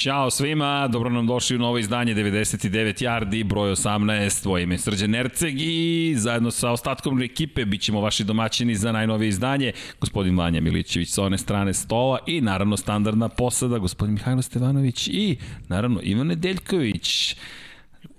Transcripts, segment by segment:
Ćao svima, dobro nam došli u novo izdanje 99 Yardi, broj 18, tvoje ime Srđan Erceg i zajedno sa ostatkom ekipe bit ćemo vaši domaćini za najnovije izdanje, gospodin Vanja Milićević sa one strane stola i naravno standardna posada, gospodin Mihajlo Stevanović i naravno Ivan Nedeljković.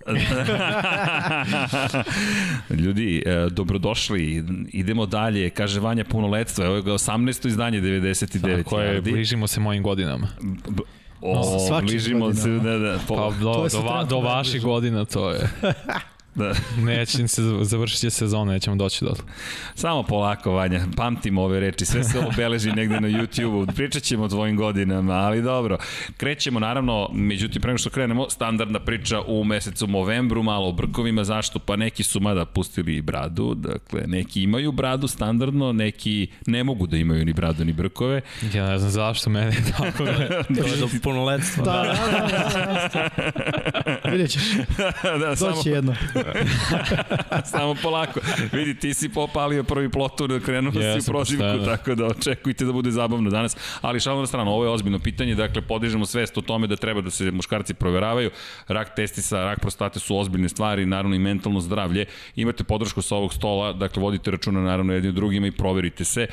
Ljudi, e, dobrodošli, idemo dalje, kaže Vanja punoletstva, evo ga 18. izdanje 99. Tako je, bližimo se mojim godinama. B O, bližimo se, da, da. Po, pa do, do, va, do vaših godina to je. Da. Neće se završiti sezona, nećemo doći do Samo polako, Vanja, pamtimo ove reči, sve se obeleži negde na YouTube-u, pričat ćemo o tvojim godinama, ali dobro. Krećemo, naravno, međutim, prema što krenemo, standardna priča u mesecu novembru, malo o brkovima, zašto? Pa neki su mada pustili i bradu, dakle, neki imaju bradu standardno, neki ne mogu da imaju ni bradu ni brkove. Ja ne znam zašto mene tako Dođe do punoletstva. Da, da, da. da. Vidjet ćeš. da, Doći samo... jedno. Samo polako. Vidi, ti si popalio prvi plotur, krenuo yes, si u prozivku, da. tako da očekujte da bude zabavno danas. Ali šalno na stranu, ovo je ozbiljno pitanje, dakle, podižemo svest o tome da treba da se muškarci proveravaju. Rak testi sa rak prostate su ozbiljne stvari, naravno i mentalno zdravlje. Imate podršku sa ovog stola, dakle, vodite računa naravno jednim drugima i proverite se.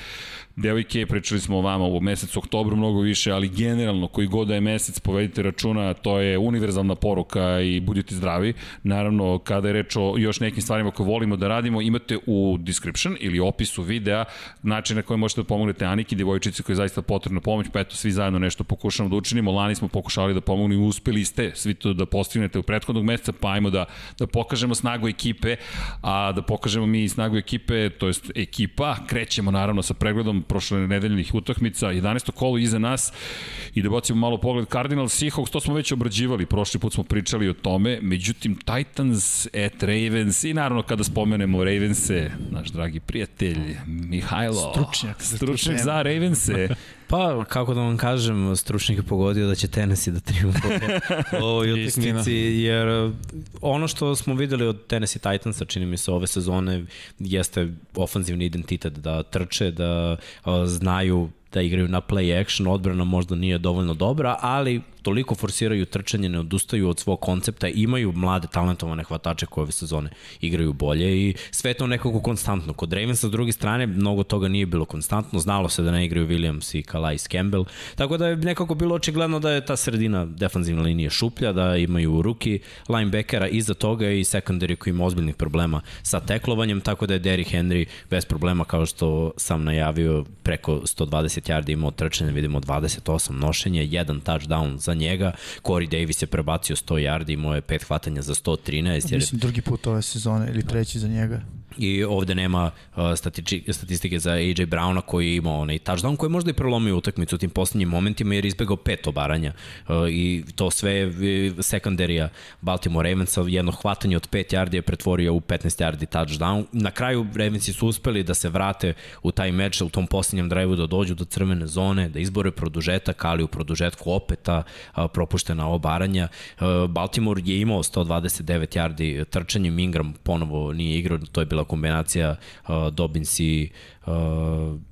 Devojke, pričali smo o vama u mesecu oktobru mnogo više, ali generalno koji god da je mesec, povedite računa, to je univerzalna poruka i budite zdravi. Naravno, kada je reč o još nekim stvarima koje volimo da radimo, imate u description ili opisu videa način na koji možete da pomognete Aniki, devojčici koja je zaista potrebna pomoć, pa eto, svi zajedno nešto pokušamo da učinimo. Lani smo pokušali da pomognemo i uspeli ste svi to da postignete u prethodnog meseca, pa ajmo da, da pokažemo snagu ekipe, a da pokažemo mi snagu ekipe, to jest ekipa, krećemo naravno sa pregledom prošle nedeljnih utakmica, 11. kolo iza nas i da bacimo malo pogled. Cardinals Seahawks, to smo već obrađivali, prošli put smo pričali o tome, međutim Titans at Ravens i naravno kada spomenemo Ravense, naš dragi prijatelj Mihajlo, stručnjak, stručnjak za Ravense, Pa, kako da vam kažem, stručnik je pogodio da će Tennessee da triumfuje u ovoj utakmici, jer ono što smo videli od Tennessee Titansa, čini mi se ove sezone, jeste ofanzivni identitet, da trče, da znaju da igraju na play action, odbrana možda nije dovoljno dobra, ali toliko forsiraju trčanje, ne odustaju od svog koncepta, imaju mlade talentovane hvatače koje ove sezone igraju bolje i sve to nekako konstantno. Kod Ravensa s druge strane mnogo toga nije bilo konstantno, znalo se da ne igraju Williams i Calais Campbell, tako da je nekako bilo očigledno da je ta sredina defanzivna linija šuplja, da imaju ruki linebackera iza toga i secondary koji ima ozbiljnih problema sa teklovanjem, tako da je Derrick Henry bez problema kao što sam najavio preko 120 yardi imao trčanje, vidimo 28 nošenja, jedan touchdown za njega. Corey Davis je prebacio 100 yardi, imao je pet hvatanja za 113. Jer... Mislim drugi put ove sezone ili treći za njega. I ovde nema uh, statistike za AJ Browna koji je imao onaj touchdown koji je možda i prelomio utakmicu u tim poslednjim momentima jer izbegao pet obaranja uh, i to sve sekundarija Baltimore Ravensa jedno hvatanje od 5 yardi je pretvorio u 15 yardi touchdown. Na kraju Ravensi su uspeli da se vrate u taj meč u tom poslednjem drive da dođu do crvene zone, da izbore produžetak, ali u produžetku opet ta uh, propuštena obaranja. Uh, Baltimore je imao 129 yardi trčanjem, Ingram ponovo nije igrao, to je kombinacija uh, Dobbins i uh,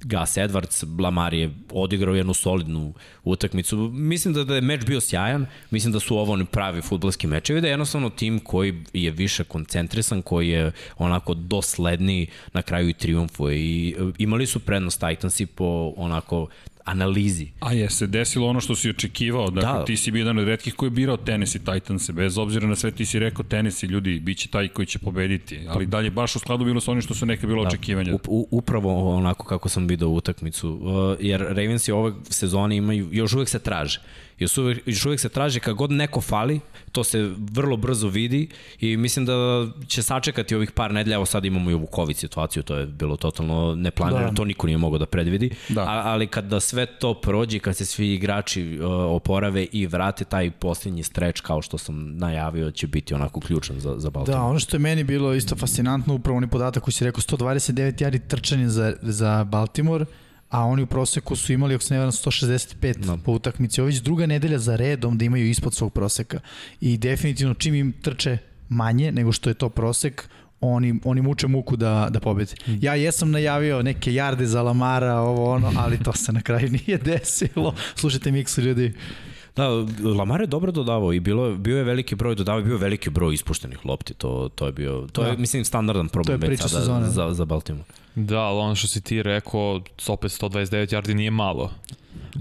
Gus Edwards, Lamar je odigrao jednu solidnu utakmicu. Mislim da, da je meč bio sjajan, mislim da su ovo oni pravi futbolski mečevi, da je jednostavno tim koji je više koncentrisan, koji je onako dosledniji na kraju i triumfuje i uh, imali su prednost Titansi po onako analizi. A je se desilo ono što si očekivao, dakle da. ti si bio jedan od redkih koji je birao Tennessee Titans, bez obzira na sve ti si rekao Tennessee, ljudi, bit će taj koji će pobediti, ali dalje baš u skladu bilo sa onim što su neke bilo da. očekivanja. U, u, upravo onako kako sam vidio utakmicu, uh, jer Ravens je ove sezone imaju, još uvek se traže još uvek, još uvek se traži kad god neko fali, to se vrlo brzo vidi i mislim da će sačekati ovih par nedelja, evo sad imamo i ovu COVID situaciju, to je bilo totalno neplanirano, da. to niko nije mogao da predvidi, da. A, ali kada sve to prođe, kad se svi igrači uh, oporave i vrate taj posljednji streč kao što sam najavio će biti onako ključan za, za Baltimore. Da, ono što je meni bilo isto fascinantno, upravo oni podatak koji si rekao, 129 jari trčanje za, za Baltimore, a oni u proseku su imali, ako se ne varam, 165 no. po utakmici. Ovo je druga nedelja za redom da imaju ispod svog proseka. I definitivno čim im trče manje nego što je to prosek, oni, oni muče muku da, da pobede. Mm. Ja jesam najavio neke jarde za Lamara, ovo ono, ali to se na kraju nije desilo. Slušajte miksu ljudi. Da, Lamar je dobro dodavao i bilo, bio je veliki broj dodavao, bio je veliki broj ispuštenih lopti, to, to je bio, to da. je, mislim, standardan problem već sada sezone. za, za Baltimore. Da, ali ono što si ti rekao, opet 129 yardi nije malo.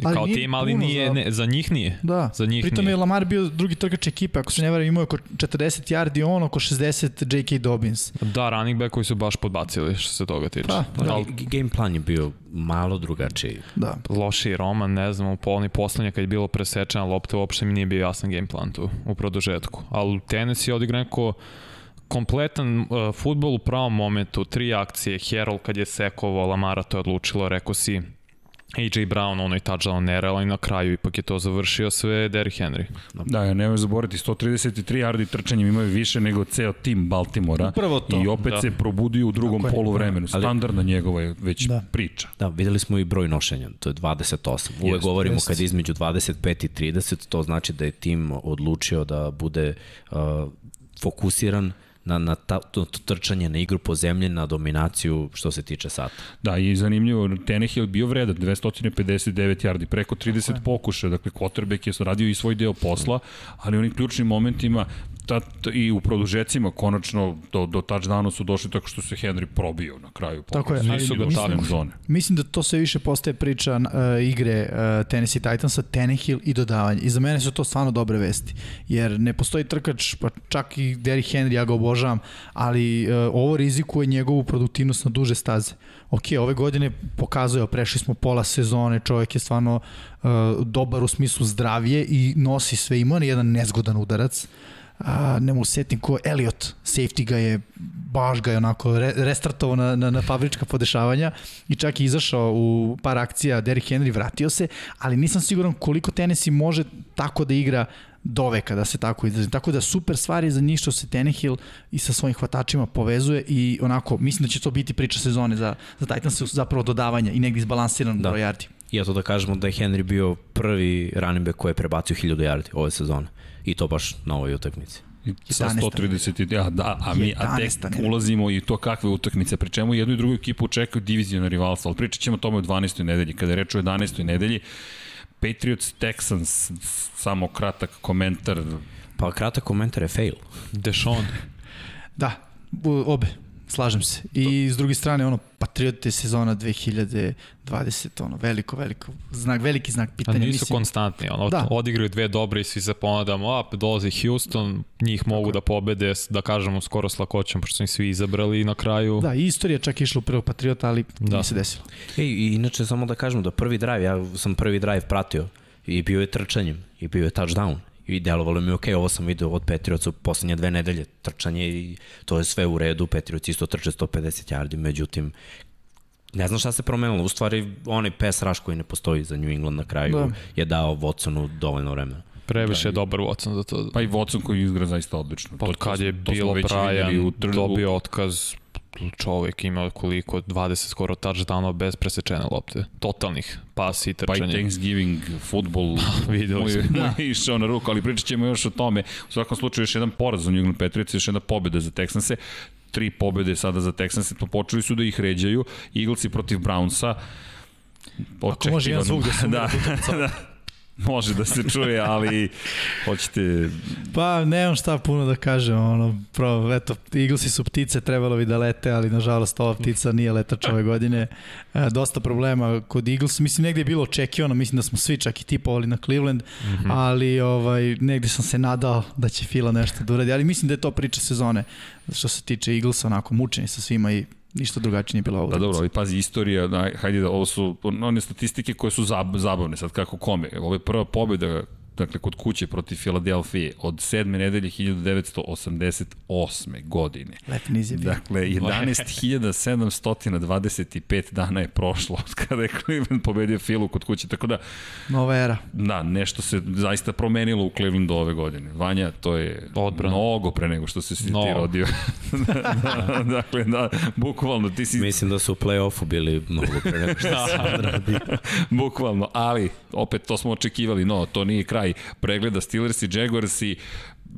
Ali kao tim, ali nije, za... ne, za njih nije. Da, za njih pritom nije. je Lamar bio drugi trkač ekipe, ako se ne varam imao oko 40 yardi on, oko 60 J.K. Dobbins. Da, running back koji su baš podbacili što se toga tiče. Pa, da. Ali, game plan je bio malo drugačiji. Da. Loši Roman, ne znam, u polni poslednje kad je bilo presečena lopta, uopšte mi nije bio jasan game plan tu u produžetku. Ali tenis je odigra neko kompletan uh, futbol u pravom momentu, tri akcije, Herald kad je sekovao Lamara, to je odlučilo, rekao si, AJ Brown, onaj touchdown nerela i na kraju ipak je to završio sve Derrick Henry. Da, ja nemoj zaboraviti, 133 yardi trčanjem imaju više nego ceo tim Baltimora. Upravo to. I opet da. se probudio u drugom Tako polu vremenu. Standardna njegova je već da. priča. Da, videli smo i broj nošenja, to je 28. Uvek jest, govorimo jest. kad je između 25 i 30, to znači da je tim odlučio da bude uh, fokusiran na, na ta, to, to trčanje, na igru po zemlji, na dominaciju što se tiče sata. Da, i zanimljivo, Tenehill bio vredan, 259 yardi, preko 30 okay. pokuša, dakle, Kotrbek je radio i svoj deo posla, ali u onim ključnim momentima ta, ta, i u produžecima konačno do, do touchdowna su došli tako što se Henry probio na kraju. Tako je, ali ga mislim, zone. mislim da to sve više postaje priča uh, igre uh, Tennessee Titansa, Tannehill i dodavanje. I za mene su to stvarno dobre vesti, jer ne postoji trkač, pa čak i Derrick Henry, ja ga obožavam, ali uh, ovo rizikuje njegovu produktivnost na duže staze. Ok, ove godine pokazuje, prešli smo pola sezone, čovjek je stvarno uh, dobar u smislu zdravije i nosi sve, ima jedan nezgodan udarac, a, ne mu setim ko, Elliot, safety ga je, baš ga je onako re, restartovao na, na, na fabrička podešavanja i čak je izašao u par akcija, Derrick Henry vratio se, ali nisam siguran koliko Tennessee može tako da igra do veka, da se tako izrazim. Tako da super stvar je za njih što se Tenehill i sa svojim hvatačima povezuje i onako, mislim da će to biti priča sezone za, za Titans, zapravo dodavanja i negdje izbalansiran da. broj yardi. I eto da kažemo da je Henry bio prvi running back koji je prebacio 1000 yardi ove sezone i to baš na ovoj utakmici. Sa 130, ja, da, a mi a tek ulazimo i to kakve utakmice, pri čemu jednu i drugu ekipu čekaju divizijona rivalstva, ali pričat ćemo o tome u 12. nedelji, kada je reč o 11. nedelji, Patriots Texans, samo kratak komentar. Pa kratak komentar je fail. Dešon. da, obe. Slažem se. I s druge strane, ono, Patriote sezona 2020, ono, veliko, veliko, znak, veliki znak pitanja. A nisu mislim. konstantni, ono, da. odigraju dve dobre i svi se ponadamo, a, dolazi Houston, njih mogu Tako. da pobede, da kažemo, skoro s lakoćom, pošto su svi izabrali na kraju... Da, i istorija čak išla u prvog Patriota, ali da. nije se desilo. Ej, inače, samo da kažemo da prvi drive, ja sam prvi drive pratio i bio je trčanjem i bio je touchdown i delovalo mi ok, ovo sam video od Petrioca u poslednje dve nedelje, trčanje i to je sve u redu, Petrioc isto trče 150 yardi, međutim ne znam šta se promenilo, u stvari onaj pes raš koji ne postoji za New England na kraju da. je dao Watsonu dovoljno vremena. Previše da, je dobar Watson za to. Pa i Watson koji izgra zaista odlično. Pa od kad je bilo Brian dobio otkaz, čovek ima koliko, 20 skoro touchdownova bez presečene lopte. Totalnih pasi i trčanja. Pa i Thanksgiving, futbol, videli smo. Da. išao na ruku, ali pričat ćemo još o tome. U svakom slučaju još jedan poraz za New England Patriots, još jedna pobjeda za Texanse tri pobede sada za Texanse, pa počeli su da ih ređaju. Eaglesi protiv Brownsa. Ako može jedan zvuk da se da, da. Može da se čuje, ali hoćete... Pa, nemam šta puno da kažem, ono, pro, eto, Eaglesi su ptice, trebalo bi da lete, ali nažalost ova ptica nije letač ove godine. E, dosta problema kod Eaglesa, mislim, negde je bilo očekivano, mislim da smo svi čak i tipovali na Cleveland, mm -hmm. ali ovaj, negde sam se nadao da će Fila nešto da uradi, ali mislim da je to priča sezone, što se tiče Eaglesa, onako, mučeni sa svima i ništa drugačije nije bilo ovo. Da, dobro, ali pazi, istorija, da, hajde da, ovo su one statistike koje su zab, zabavne, sad kako kome. Ovo je prva pobjeda dakle, kod kuće protiv Filadelfije od sedme nedelje 1988. godine. Letni izjavi. Dakle, 11.725 dana je prošlo od kada je Cleveland pobedio Filu kod kuće, tako da... Nova era. Da, nešto se zaista promenilo u Clevelandu ove godine. Vanja, to je Odbran. mnogo pre nego što se si no. ti rodio. da, dakle, da, bukvalno ti si... Mislim da su u play-offu bili mnogo pre nego što se odradio. bukvalno, ali opet to smo očekivali, no, to nije kraj pregleda Steelers i Jaguars i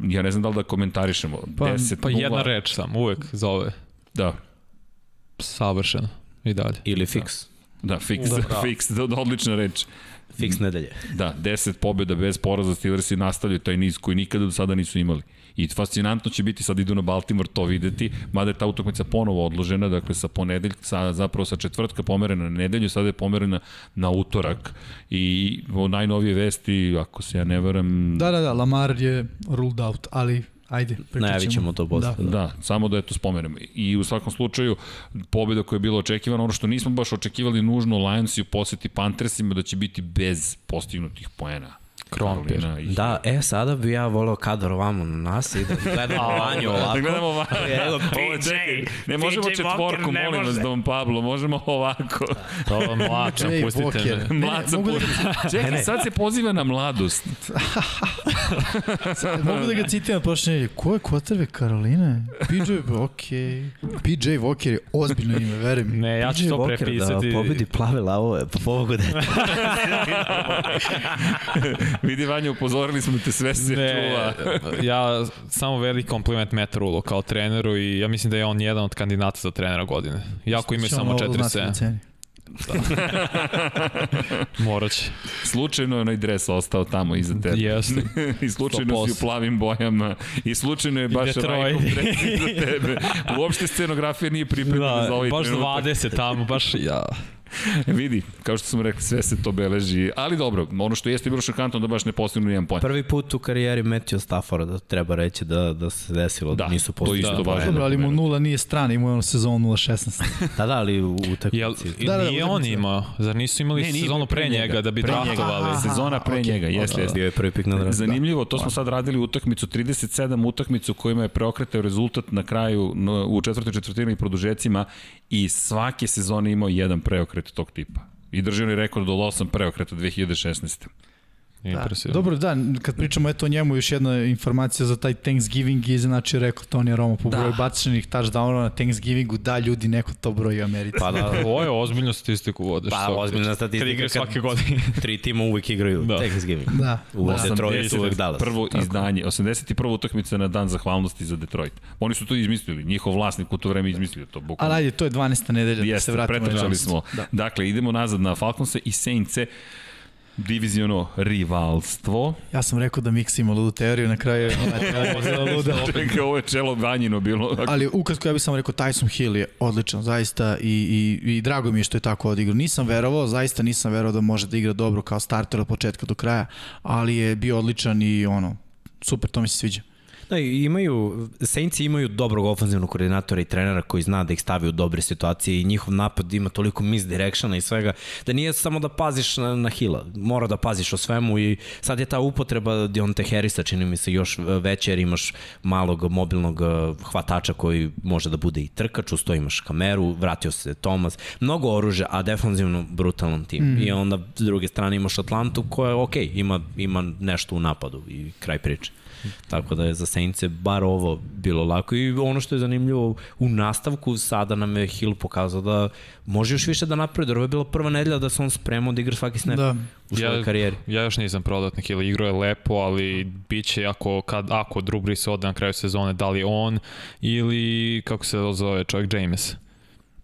ja ne znam da li da komentarišemo. Pa, 10 pa jedna reč sam, uvek zove. Da. Savršeno i dalje. Ili fiks. Da. Da, fix, da, fix, da, odlična reč. Fix nedelje. Da, 10 pobjeda bez poraza Steelersi nastavljaju taj niz koji nikada do sada nisu imali. I fascinantno će biti, sad idu na Baltimore to videti, mada je ta utakmica ponovo odložena, dakle sa ponedelj, sa, zapravo sa četvrtka pomerena na nedelju, sada je pomerena na utorak. I o najnovije vesti, ako se ja ne varam... Da, da, da, Lamar je ruled out, ali Ajde, pričat Najavit ćemo to posle. Da. da, samo da je to spomenemo. I u svakom slučaju, pobjeda koja je bila očekivana, ono što nismo baš očekivali nužno, Lions i u poseti Panthersima da će biti bez postignutih poena. Krompir. Da, e, sada bi ja volao kadar ovamo na nas i da gledamo Vanju ovako. Da gledamo Vanju. Evo, PJ, ne možemo PJ četvorku, ne molim vas, Dom Pablo, možemo ovako. To je mlača, pustite me. Mlaca, pustite. Čekaj, sad se poziva na mladost. mogu da ga citiram prošle Ko je kvotrve Karoline? PJ, okej. PJ Walker je ozbiljno ime, veri mi. Ne, ja ću to prepisati. Da pobedi plave lavove, pa pomogu da Vidi Vanja, upozorili smo da te sve se ne, čuva. ja samo veliki kompliment Meta Rulo kao treneru i ja mislim da je on jedan od kandidata za trenera godine. Jako ima samo 4-7. Da. Morat će. Slučajno je onaj dres ostao tamo iza tebe. Jeste. I slučajno si u plavim bojama. I slučajno je baš Rajkov dres iza tebe. Uopšte scenografija nije pripremljena da, za ovaj baš trenutak. Baš 20 tamo, baš ja. Vidi, kao što smo rekli, sve se to beleži. Ali dobro, ono što jeste bilo šokantno da baš ne postignu jedan point. Prvi put u karijeri Matthew Stafforda treba reći da, da se desilo, da, da nisu postigli. To isto da, Dobro, ali mu nula nije strana, imao je ono sezonu 0-16. da, da, ali u utakmici. Da, da, nije on imao, zar nisu imali ne, sezonu pre, njega, da bi pre draftovali? Njega. Sezona pre okay. njega, jeste, jeste. Bio je prvi pik na draft. Zanimljivo, to smo sad radili utakmicu, 37 utakmicu kojima je preokretao rezultat na kraju u četvrtoj četvrtini produžecima i svake sezone imao jedan preokret tog tipa. I drži onaj rekord od 8 preokreta 2016. Da. Dobro, da, kad pričamo eto o njemu, još jedna informacija za taj Thanksgiving je znači rekao Tony Romo po da. broju bačenih touchdownova na Thanksgivingu, da ljudi neko to broji u Americi. Pa da, ovo je ozbiljna statistiku vodiš. Pa ozbiljna statistika. Kad svake godine. tri tima uvek igraju da. Thanksgiving. Da. U da. Detroit uvek Dallas. Prvo Tako. izdanje, 81. utakmica na dan zahvalnosti za Detroit. Oni su to izmislili, njihov vlasnik u to vreme izmislio to. Bukvalno. Ali ajde, to je 12. nedelja Jeste, da se vratimo. Pretrčali smo. Da. Dakle, idemo nazad na Falconse i Saintse diviziono rivalstvo. Ja sam rekao da Mix ima ludu teoriju, na kraju je luda. Čekaj, ovo je čelo ganjino bilo. Ali ukratko ja bih samo rekao Tyson Hill je odličan, zaista i, i, i drago mi je što je tako odigrao. Nisam verovao, zaista nisam verovao da može da igra dobro kao starter od početka do kraja, ali je bio odličan i ono, super, to mi se sviđa. Da, imaju, Saints imaju dobrog ofenzivnog koordinatora i trenera koji zna da ih stavi u dobre situacije i njihov napad ima toliko misdirectiona i svega, da nije samo da paziš na, na Hila, mora da paziš o svemu i sad je ta upotreba Dionte Harrisa, čini mi se još veće jer imaš malog mobilnog eh, hvatača koji može da bude i trkač, usto imaš kameru, vratio se Thomas, mnogo oružja, a defanzivno brutalan tim. Mm. I onda s druge strane imaš Atlantu koja je ok, ima, ima nešto u napadu i kraj priče. Tako da je za Saintse bar ovo bilo lako i ono što je zanimljivo u nastavku sada nam je Hill pokazao da može još više da napravi, ovo je bila prva nedelja da se on spremao da igra svaki snap da. u svojoj ja, karijeri. Ja još nisam prodat na Hill, igro je lepo, ali bit će ako, kad, ako Drew Brees ode na kraju sezone, da li on ili kako se zove čovjek James.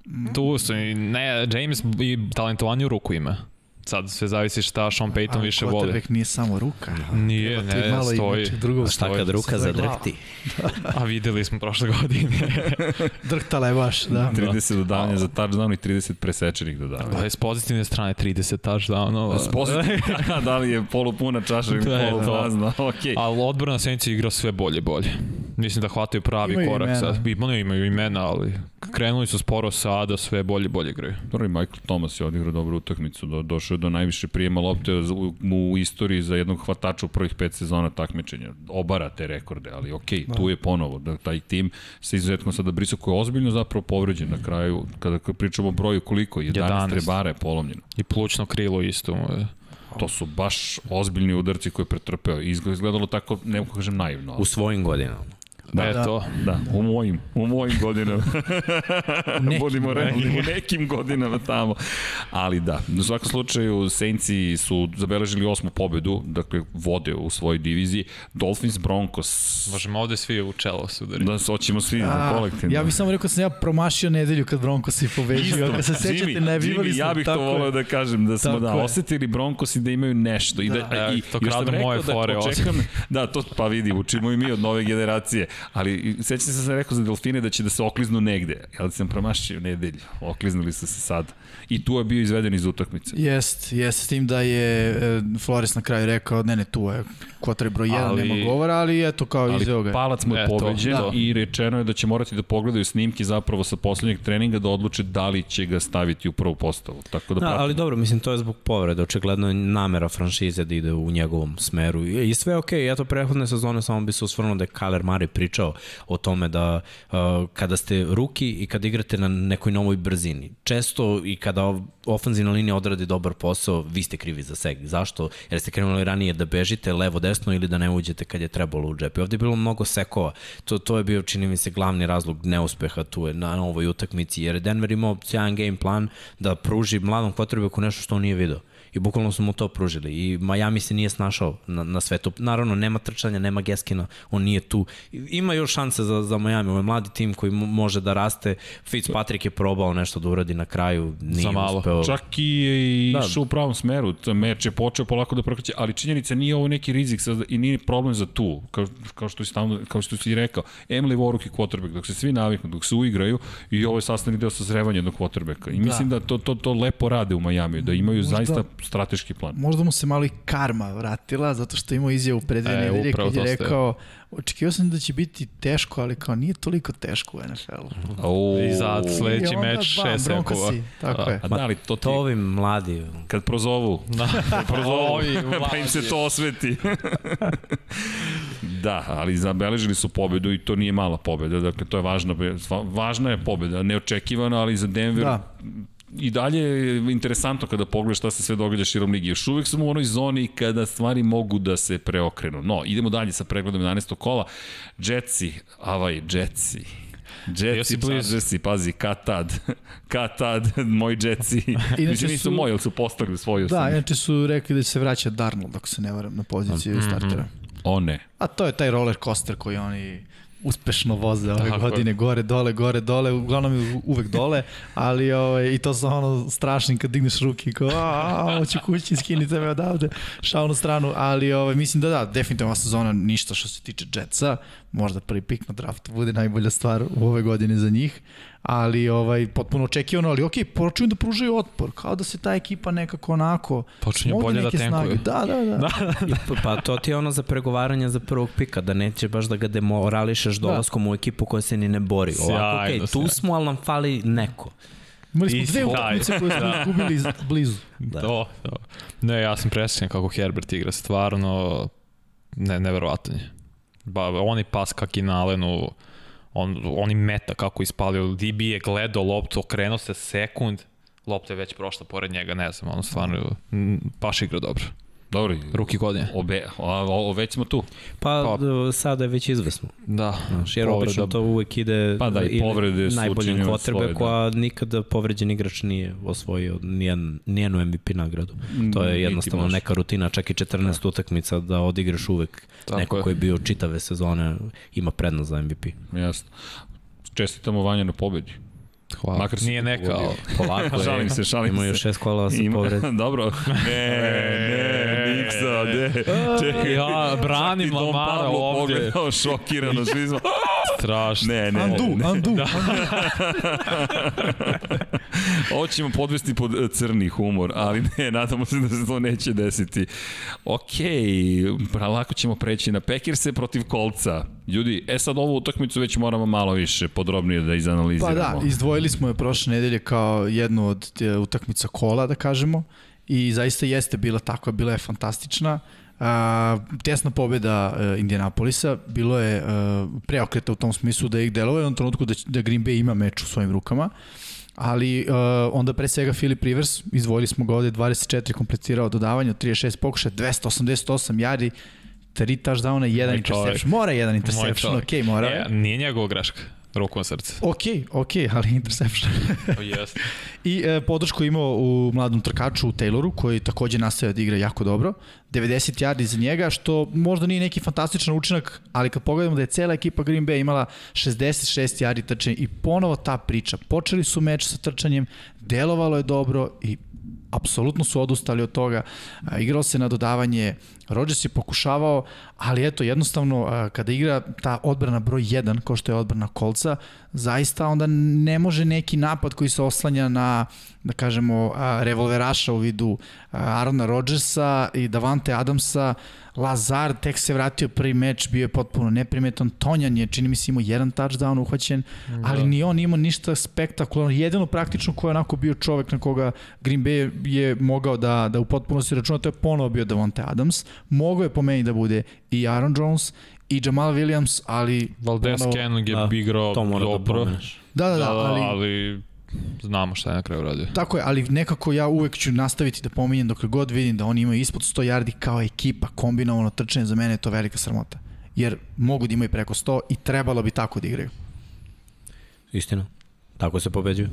Mm. Tu su, ne, James i talentovanje u ruku ima. Sad sve zavisi šta Sean Payton A, više voli. Quarterback nije samo ruka. Nije, ne, malo stoji. Drugo, šta kad ruka zadrhti? A videli smo prošle godine. Drhtala je baš, da. 30 dodavanja za touchdown i 30 presečenih dodavanja. Da, s pozitivne strane 30 touchdownova. S pozitivne, da li je polupuna čaša ili da poluprazna, okej. Ali odbor na Senci igra sve bolje bolje. Mislim da hvataju pravi imaju korak. Imena. Sad. Imaju, imaju imena, ali krenuli su sporo sada, sve bolje bolje igraju. Dobro, i Michael Thomas je odigrao dobru utakmicu, do, došao do najviše prijema lopte u, u istoriji za jednog hvatača u prvih pet sezona takmičenja. Obara te rekorde, ali okej, da. tu je ponovo, da taj tim sa izuzetkom sada Brisa koji je ozbiljno zapravo povređen na kraju, kada pričamo o broju koliko, 11, 11. trebara je polomljeno. I plučno krilo isto mu je. To su baš ozbiljni udarci koje je pretrpeo. Izgledalo tako, ne kažem naivno. Ali... U svojim godinama. Da, Eto. Da, u mojim, u mojim godinama. nekim, Budimo realni, u nekim godinama tamo. Ali da, u svakom slučaju Saintsi su zabeležili osmu pobedu, dakle vode u svojoj diviziji. Dolphins, Broncos. Možemo ovde svi u čelo sudari. Da, hoćemo svi A, kolektivno. Ja bih samo rekao da sam ja promašio nedelju kad Broncos i pobeđio. Isto, se sećate, najavivali smo. Ja bih to volao da kažem, da smo da, osetili Broncos i da imaju nešto. I da, da, i, to kradu moje da fore. Očekam, da, to pa vidi, učimo i mi od nove generacije Ali sećam se da sam rekao za Delfine da će da se okliznu negde, ali sam promašio nedelju. Okliznuli su se sad. I tu je bio izveden iz utakmice. Jest, jest, s tim da je e, Flores na kraju rekao, ne ne, tu je kvotar broj 1, ali, nema govora, ali eto kao ali izveo ga. palac mu je pobeđen da. i rečeno je da će morati da pogledaju snimke zapravo sa poslednjeg treninga da odluče da li će ga staviti u prvu postavu. Tako da, da ali dobro, mislim, to je zbog povrede. Očigledno je namera franšize da ide u njegovom smeru. I sve je okej, okay. eto prehodne sezone samo bi se usvrnuo da je Kaler Mari pričao o tome da uh, kada ste ruki i kada igrate na nekoj novoj brzini, često i kada ofanzivna linija odradi dobar posao, vi ste krivi za seg. Zašto? Jer ste krenuli ranije da bežite levo desno ili da ne uđete kad je trebalo u džep. I ovde je bilo mnogo sekova. To, to je bio, čini mi se, glavni razlog neuspeha tu je na, na ovoj utakmici, jer Denver imao sjajan game plan da pruži mladom potrebeku nešto što on nije video i bukvalno smo mu to pružili i Miami se nije snašao na, na svetu. Naravno, nema trčanja, nema Geskina, on nije tu. Ima još šanse za, za Miami, ovo je mladi tim koji može da raste. Fitzpatrick je probao nešto da uradi na kraju, nije za malo. uspeo. Čak i je da. išao u pravom smeru, meč je počeo polako da prokreće, ali činjenica nije ovo neki rizik i nije problem za tu, kao, kao što si tamo, kao što si rekao. Emily Waruk i quarterback, dok se svi naviknu, dok se uigraju i ovo je sastavni deo sazrevanja jednog quarterbacka. I mislim da, da to, to, to lepo rade u Majamiju, da imaju Možda zaista strateški plan. Možda mu se malo i karma vratila, zato što imao izjavu pred dve e, nedelje kad je rekao, očekio sam da će biti teško, ali kao nije toliko teško u NFL-u. I za sledeći meč šest sekova. Tako je. A da, ali to, ti... to ovim mladi. Kad prozovu. Da. Kad prozovu, pa im se to osveti. da, ali zabeležili su pobedu i to nije mala pobeda. Dakle, to je važna, važna je pobeda. Neočekivana, ali za Denver da i dalje je interesantno kada pogledaš šta se sve događa širom ligi. Još uvek smo u onoj zoni kada stvari mogu da se preokrenu. No, idemo dalje sa pregledom 11. kola. Jetsi, avaj, Jetsi. Jetsi, Jetsi, pazi, katad, katad, moj Jetsi. Mislim, nisu moji, ali su postavili svoju. Da, inače su rekli da će se vraća Darnold, ako se ne varam, na poziciju mm -hmm. startera. O ne. A to je taj roller coaster koji oni uspešno voze ove Tako. godine, gore, dole, gore, dole, uglavnom je uvek dole, ali ovaj, i to sa ono strašnim kad digneš ruke kao, a, hoću kući, skinite me odavde, šao na stranu, ali ovaj, mislim da da, definitivno ova sezona ništa što se tiče Jetsa, možda prvi pik na draftu bude najbolja stvar u ove godine za njih, ali ovaj potpuno očekivano, ali okej, okay, počinju da pružaju otpor, kao da se ta ekipa nekako onako počinju bolje da tenkuju. Da, da, da. da. pa to ti je ono za pregovaranje za prvog pika, da neće baš da ga demorališeš da. dolaskom da. u ekipu koja se ni ne bori. Ovako, okej, okay, tu smo, ali nam fali neko. Imali smo dve utakmice koje smo da. gubili blizu. Da. To, to. Ne, ja sam presjećan kako Herbert igra, stvarno ne, neverovatan je. Ba, oni pas kak i Alenu, on, oni meta kako ispalio, DB je gledao loptu, okrenuo se sekund, lopta je već prošla pored njega, ne znam, ono stvarno, baš igra dobro. Dobro. Ruki godine. Obe, a, o, već smo tu. Pa, pa sada je već izvesno. Da. Znaš, jer obično to uvek ide pa da, i povrede najboljim kotrbe koja da. nikada povređen igrač nije osvojio nijen, nijenu MVP nagradu. To je jednostavno neka rutina, čak i 14 da. utakmica da odigraš uvek Tako neko je. koji je bio čitave sezone ima prednost za MVP. Jasno. Čestitamo Vanja na pobedi. Hvala. Makar Nije neka, ali polako je. šalim se, šalim Ima se. Ima još šest kola sa Ima, povred. Dobro. Ne, ne, Niksa, ne. Čekaj. Ja, branim Lamara ovde. Pogledao šokirano, svi smo. Strašno. Ne, ne. Andu, ne. andu. Da. Ovo ćemo podvesti pod e, crni humor, ali ne, nadamo se da se to neće desiti. Okej, okay, lako ćemo preći na Pekirse protiv Kolca. Ljudi, e sad ovu utakmicu već moramo malo više podrobnije da izanaliziramo. Pa da, izdvojili smo je prošle nedelje kao jednu od utakmica kola, da kažemo, i zaista jeste bila takva, bila je fantastična. Uh, tesna pobjeda uh, Indianapolisa, bilo je uh, preokreta u tom smislu da ih delova u jednom trenutku da, da Green Bay ima meč u svojim rukama, ali uh, onda pre svega Philip Rivers, izdvojili smo ga ovde 24 kompletirao dodavanje, 36 pokušaja, 288 jari, tri touchdowna jedan interception. Mora jedan interception, okej, okay, mora. E, nije njegova greška. Ruku na srce. Ok, ok, ali interception. Jeste. I e, podršku imao u mladom trkaču u Tayloru, koji takođe nastavio da igra jako dobro. 90 yardi za njega, što možda nije neki fantastičan učinak, ali kad pogledamo da je cela ekipa Green Bay imala 66 yardi trčanja i ponovo ta priča. Počeli su meč sa trčanjem, delovalo je dobro i apsolutno su odustali od toga. Igralo se na dodavanje, Rodgers je pokušavao, ali eto, jednostavno, kada igra ta odbrana broj 1, kao što je odbrana kolca, zaista onda ne može neki napad koji se oslanja na, da kažemo, revolveraša u vidu Arona Rodgersa i Davante Adamsa, Lazar tek se vratio prvi meč, bio je potpuno neprimetan. Tonjan je, čini mi se, imao jedan touchdown uhvaćen, da. ali ni on imao ništa spektakularno. Jedino praktično ko je onako bio čovek na koga Green Bay je mogao da, da u potpunosti računa, to je ponovo bio Davante Adams. Mogao je po meni da bude i Aaron Jones, i Jamal Williams, ali... Valdez Kenning je da, igrao to dobro. Da, da, da, da, ali, ali znamo šta je na kraju radio. Tako je, ali nekako ja uvek ću nastaviti da pominjem dok god vidim da oni imaju ispod 100 yardi kao ekipa, kombinovano trčanje, za mene je to velika sramota. Jer mogu da imaju preko 100 i trebalo bi tako da igraju. Istina. Tako se pobeđuju.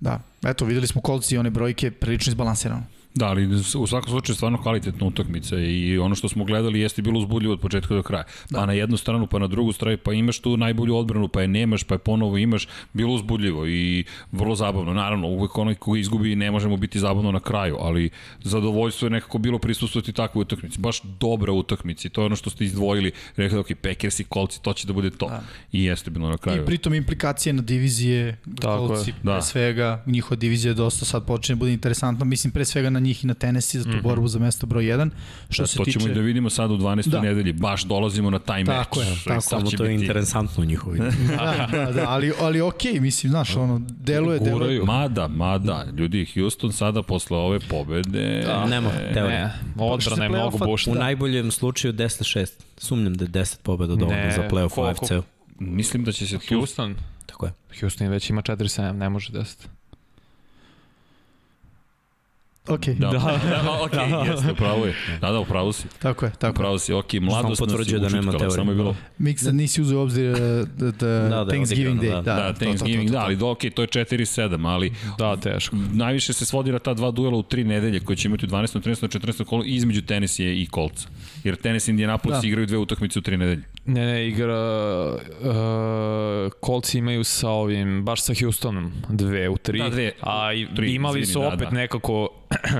Da, eto videli smo kolci i one brojke prilično izbalansirano. Da, ali u svakom slučaju stvarno kvalitetna utakmica i ono što smo gledali jeste bilo uzbudljivo od početka do kraja. Da. Pa na jednu stranu, pa na drugu stranu, pa imaš tu najbolju odbranu, pa je nemaš, pa je ponovo imaš, bilo uzbudljivo i vrlo zabavno. Naravno, uvek onaj ko izgubi ne možemo biti zabavno na kraju, ali zadovoljstvo je nekako bilo prisustvovati takvoj utakmici. Baš dobra utakmica to je ono što ste izdvojili. Rekli, ok, Packers i Colts, to će da bude to. Da. I jeste bilo na kraju. I pritom implikacije na divizije, Tako Colts, da. pre svega, njihova divizija dosta sad počne da bude interesantna. Mislim, pre svega na njih i na Tennessee za tu mm -hmm. borbu za mesto broj 1. Što da, se to tiče... ćemo i da vidimo sad u 12. Da. nedelji, baš dolazimo na taj tako meč. Je, tako, samo to je biti... interesantno njihovi. da, da, da, ali, ali okej, okay, mislim, znaš, ono, deluje, Guraju. deluje. Mada, mada, ljudi, Houston sada posle ove pobede... Da, nema, teorija. Ne, odbrana je mnogo bušta. U najboljem slučaju 10-6. Sumnjam da je 10 pobeda dovoljno za playoff u AFC-u. Mislim da će se Houston. Tako je. Houston već ima 4-7, ne može 10. Ok. Da, da, da ok, da. jeste, upravo je. Da, da, upravo si. Tako je, tako upravo si, ok, mladost nas je da nema teorije. Samo je bilo... Miksa nisi uzeo obzir uh, da, da, da, Thanksgiving Day. Da, da, da Thanksgiving, to, to, da, ali ok, to je 4-7, ali da, teško. Najviše se svodi na ta dva duela u tri nedelje koje će imati u 12. 13. 14. kolu između Tennessee i Colca. Jer Tennessee i Indianapolis da. igraju dve utakmice u tri nedelje. Ne, ne, igra uh, Colts imaju sa ovim, baš sa Houstonom, dve u tri. Da, dve. A tri, imali su da, opet da. nekako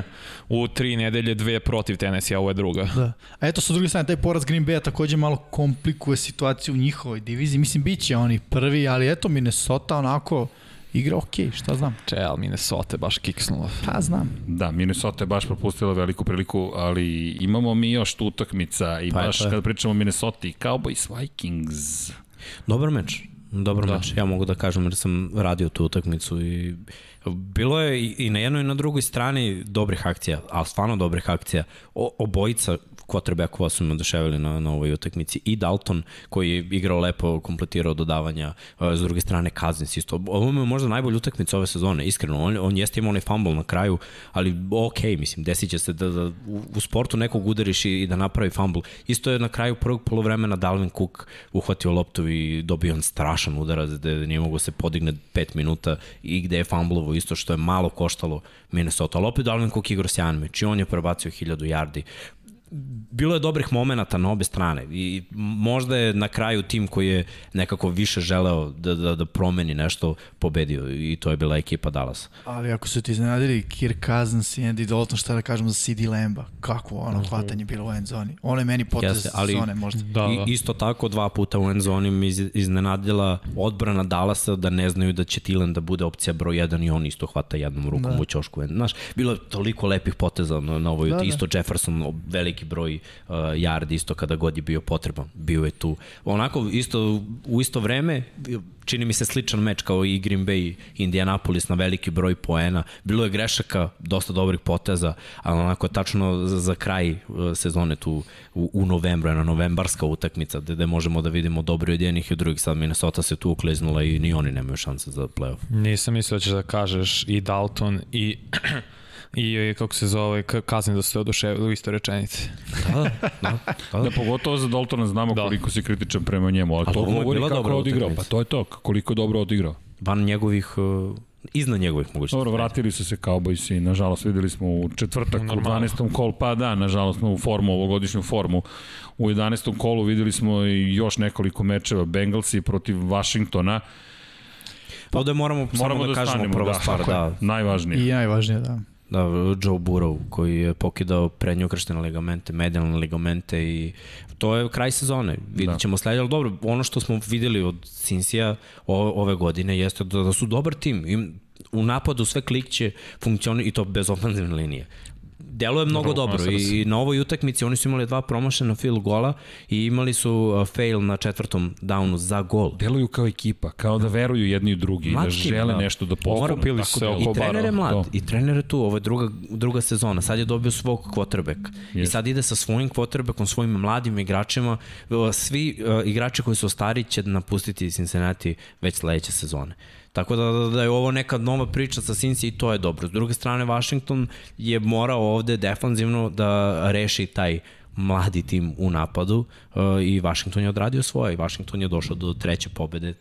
u tri nedelje dve protiv Tennessee, a ovo je druga. Da. A eto, sa druge strane, taj poraz Green Bay-a takođe malo komplikuje situaciju u njihovoj diviziji. Mislim, bit će oni prvi, ali eto, Minnesota onako igra ok, šta znam. Če, ali Minnesota je baš kiksnula. Pa znam. Da, Minnesota je baš propustila veliku priliku, ali imamo mi još tu utakmica i pa baš kada pričamo o Minnesota i Cowboys Vikings. Dobar meč. Dobar da. meč. Ja mogu da kažem jer sam radio tu utakmicu i bilo je i na jednoj i na drugoj strani dobrih akcija, ali stvarno dobrih akcija. O, obojica quarterbackova su me oduševili na, na ovoj utakmici. I Dalton, koji je igrao lepo, kompletirao dodavanja, s druge strane Cousins isto. Ovo je možda najbolja utakmica ove sezone, iskreno. On, on jeste imao onaj fumble na kraju, ali ok, mislim, desit će se da, da u, sportu nekog udariš i, i da napravi fumble. Isto je na kraju prvog polovremena Dalvin Cook uhvatio loptu i dobio on strašan udarac gde nije mogo se podigne 5 minuta i gde je fumblovo isto što je malo koštalo Minnesota. Ali opet Dalvin Cook igra sjajan meč i on je prebacio 1000 yardi bilo je dobrih momenata na obe strane i možda je na kraju tim koji je nekako više želeo da, da, da promeni nešto pobedio i to je bila ekipa Dallas. Ali ako su ti iznenadili Kirk Cousins i Andy Dalton, šta da kažemo za CD Lamba, kako ono hvatanje bilo u end zoni. Ono je meni potez Jeste, ali, zone možda. Da, da. I, isto tako dva puta u end zoni mi iznenadila odbrana Dallasa da ne znaju da će Tilan da bude opcija broj 1 i on isto hvata jednom rukom da. u ćošku. Znaš, bilo je toliko lepih poteza na, na ovoj, da, da. isto da. Jefferson veliki broj uh, yardi isto kada god je bio potreban. Bio je tu. Onako, isto, u isto vreme, čini mi se sličan meč kao i Green Bay Indianapolis na veliki broj poena. Bilo je grešaka, dosta dobrih poteza, ali onako tačno za, za kraj uh, sezone tu u, u novembru, jedna novembarska utakmica gde, gde možemo da vidimo dobri od jednih i od drugih. Sad Minnesota se tu ukleznula i ni oni nemaju šanse za playoff. Nisam mislio da ćeš da kažeš i Dalton i i kako se zove, kaznim da ste oduševili u istoj rečenici. Da, da, da. Da, pogotovo za Daltona znamo da. koliko si kritičan prema njemu, ali, ali to govori kako je odigrao, pa to je to, koliko dobro odigrao. Van njegovih uh, iznad njegovih mogućnosti. Dobro, vratili su se Cowboys i nažalost videli smo u četvrtak u 12. kol, pa da, nažalost smo u formu, ovogodišnju formu. U 11. kolu videli smo i još nekoliko mečeva Bengalsi protiv Washingtona. Pa ovde moramo, moramo samo da, da kažemo prva da, stvar, da. Najvažnije. I najvažnije, da. Da, Joe Burrow koji je pokidao prednjokrštene ligamente, medijalne ligamente i to je kraj sezone. Vidjet da. ćemo da. sledeće, ali dobro, ono što smo videli od Cinsija ove godine jeste da, da su dobar tim. Im, u napadu sve klikće funkcioni i to bez ofenzivne linije deluje mnogo dobro, dobro. i na ovoj utakmici oni su imali dva promašena field gola i imali su uh, fail na četvrtom downu za gol. Deluju kao ekipa, kao da veruju jedni u drugi, mlad da žele da. nešto da postignu. Okupili se oko I trener je mlad, to. i trener je tu, ovo je druga, druga sezona, sad je dobio svog quarterback yes. i sad ide sa svojim quarterbackom, svojim mladim igračima, svi uh, igrači koji su stari će napustiti Cincinnati već sledeće sezone. Tako da, da, da je ovo neka nova priča sa Cincy i to je dobro. S druge strane, Washington je morao ovde defanzivno da reši taj mladi tim u napadu uh, i Washington je odradio svoje i Washington je došao do treće pobede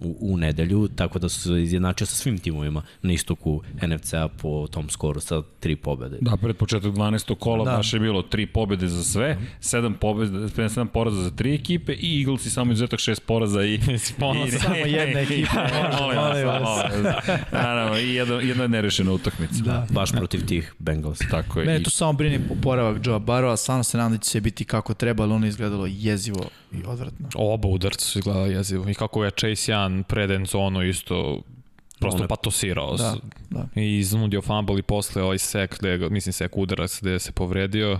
u, u nedelju, tako da su se izjednačio sa svim timovima na istoku NFC-a po tom skoru sa tri pobede. Da, pred početak 12. kola da. baš je bilo tri pobede za sve, sedam, pobede, sedam poraza za tri ekipe i Eaglesi samo izuzetak šest poraza i... Ponos, i samo jedna ekipa. Molim vas, Naravno, i jedna, jedna nerešena utakmica. Da. Baš protiv tih Bengals. Tako je. Ne, tu samo brine poporavak Joe Barrowa, samo se nadam da će se biti kako treba, ali ono izgledalo jezivo i odvratno. Oba udarca su izgledali jezivo. I kako je Chase Young pred endzonu isto prosto patosirao. Da, da. I iznudio fumble i posle ovaj sek, gde, mislim sek udarac gde se povredio.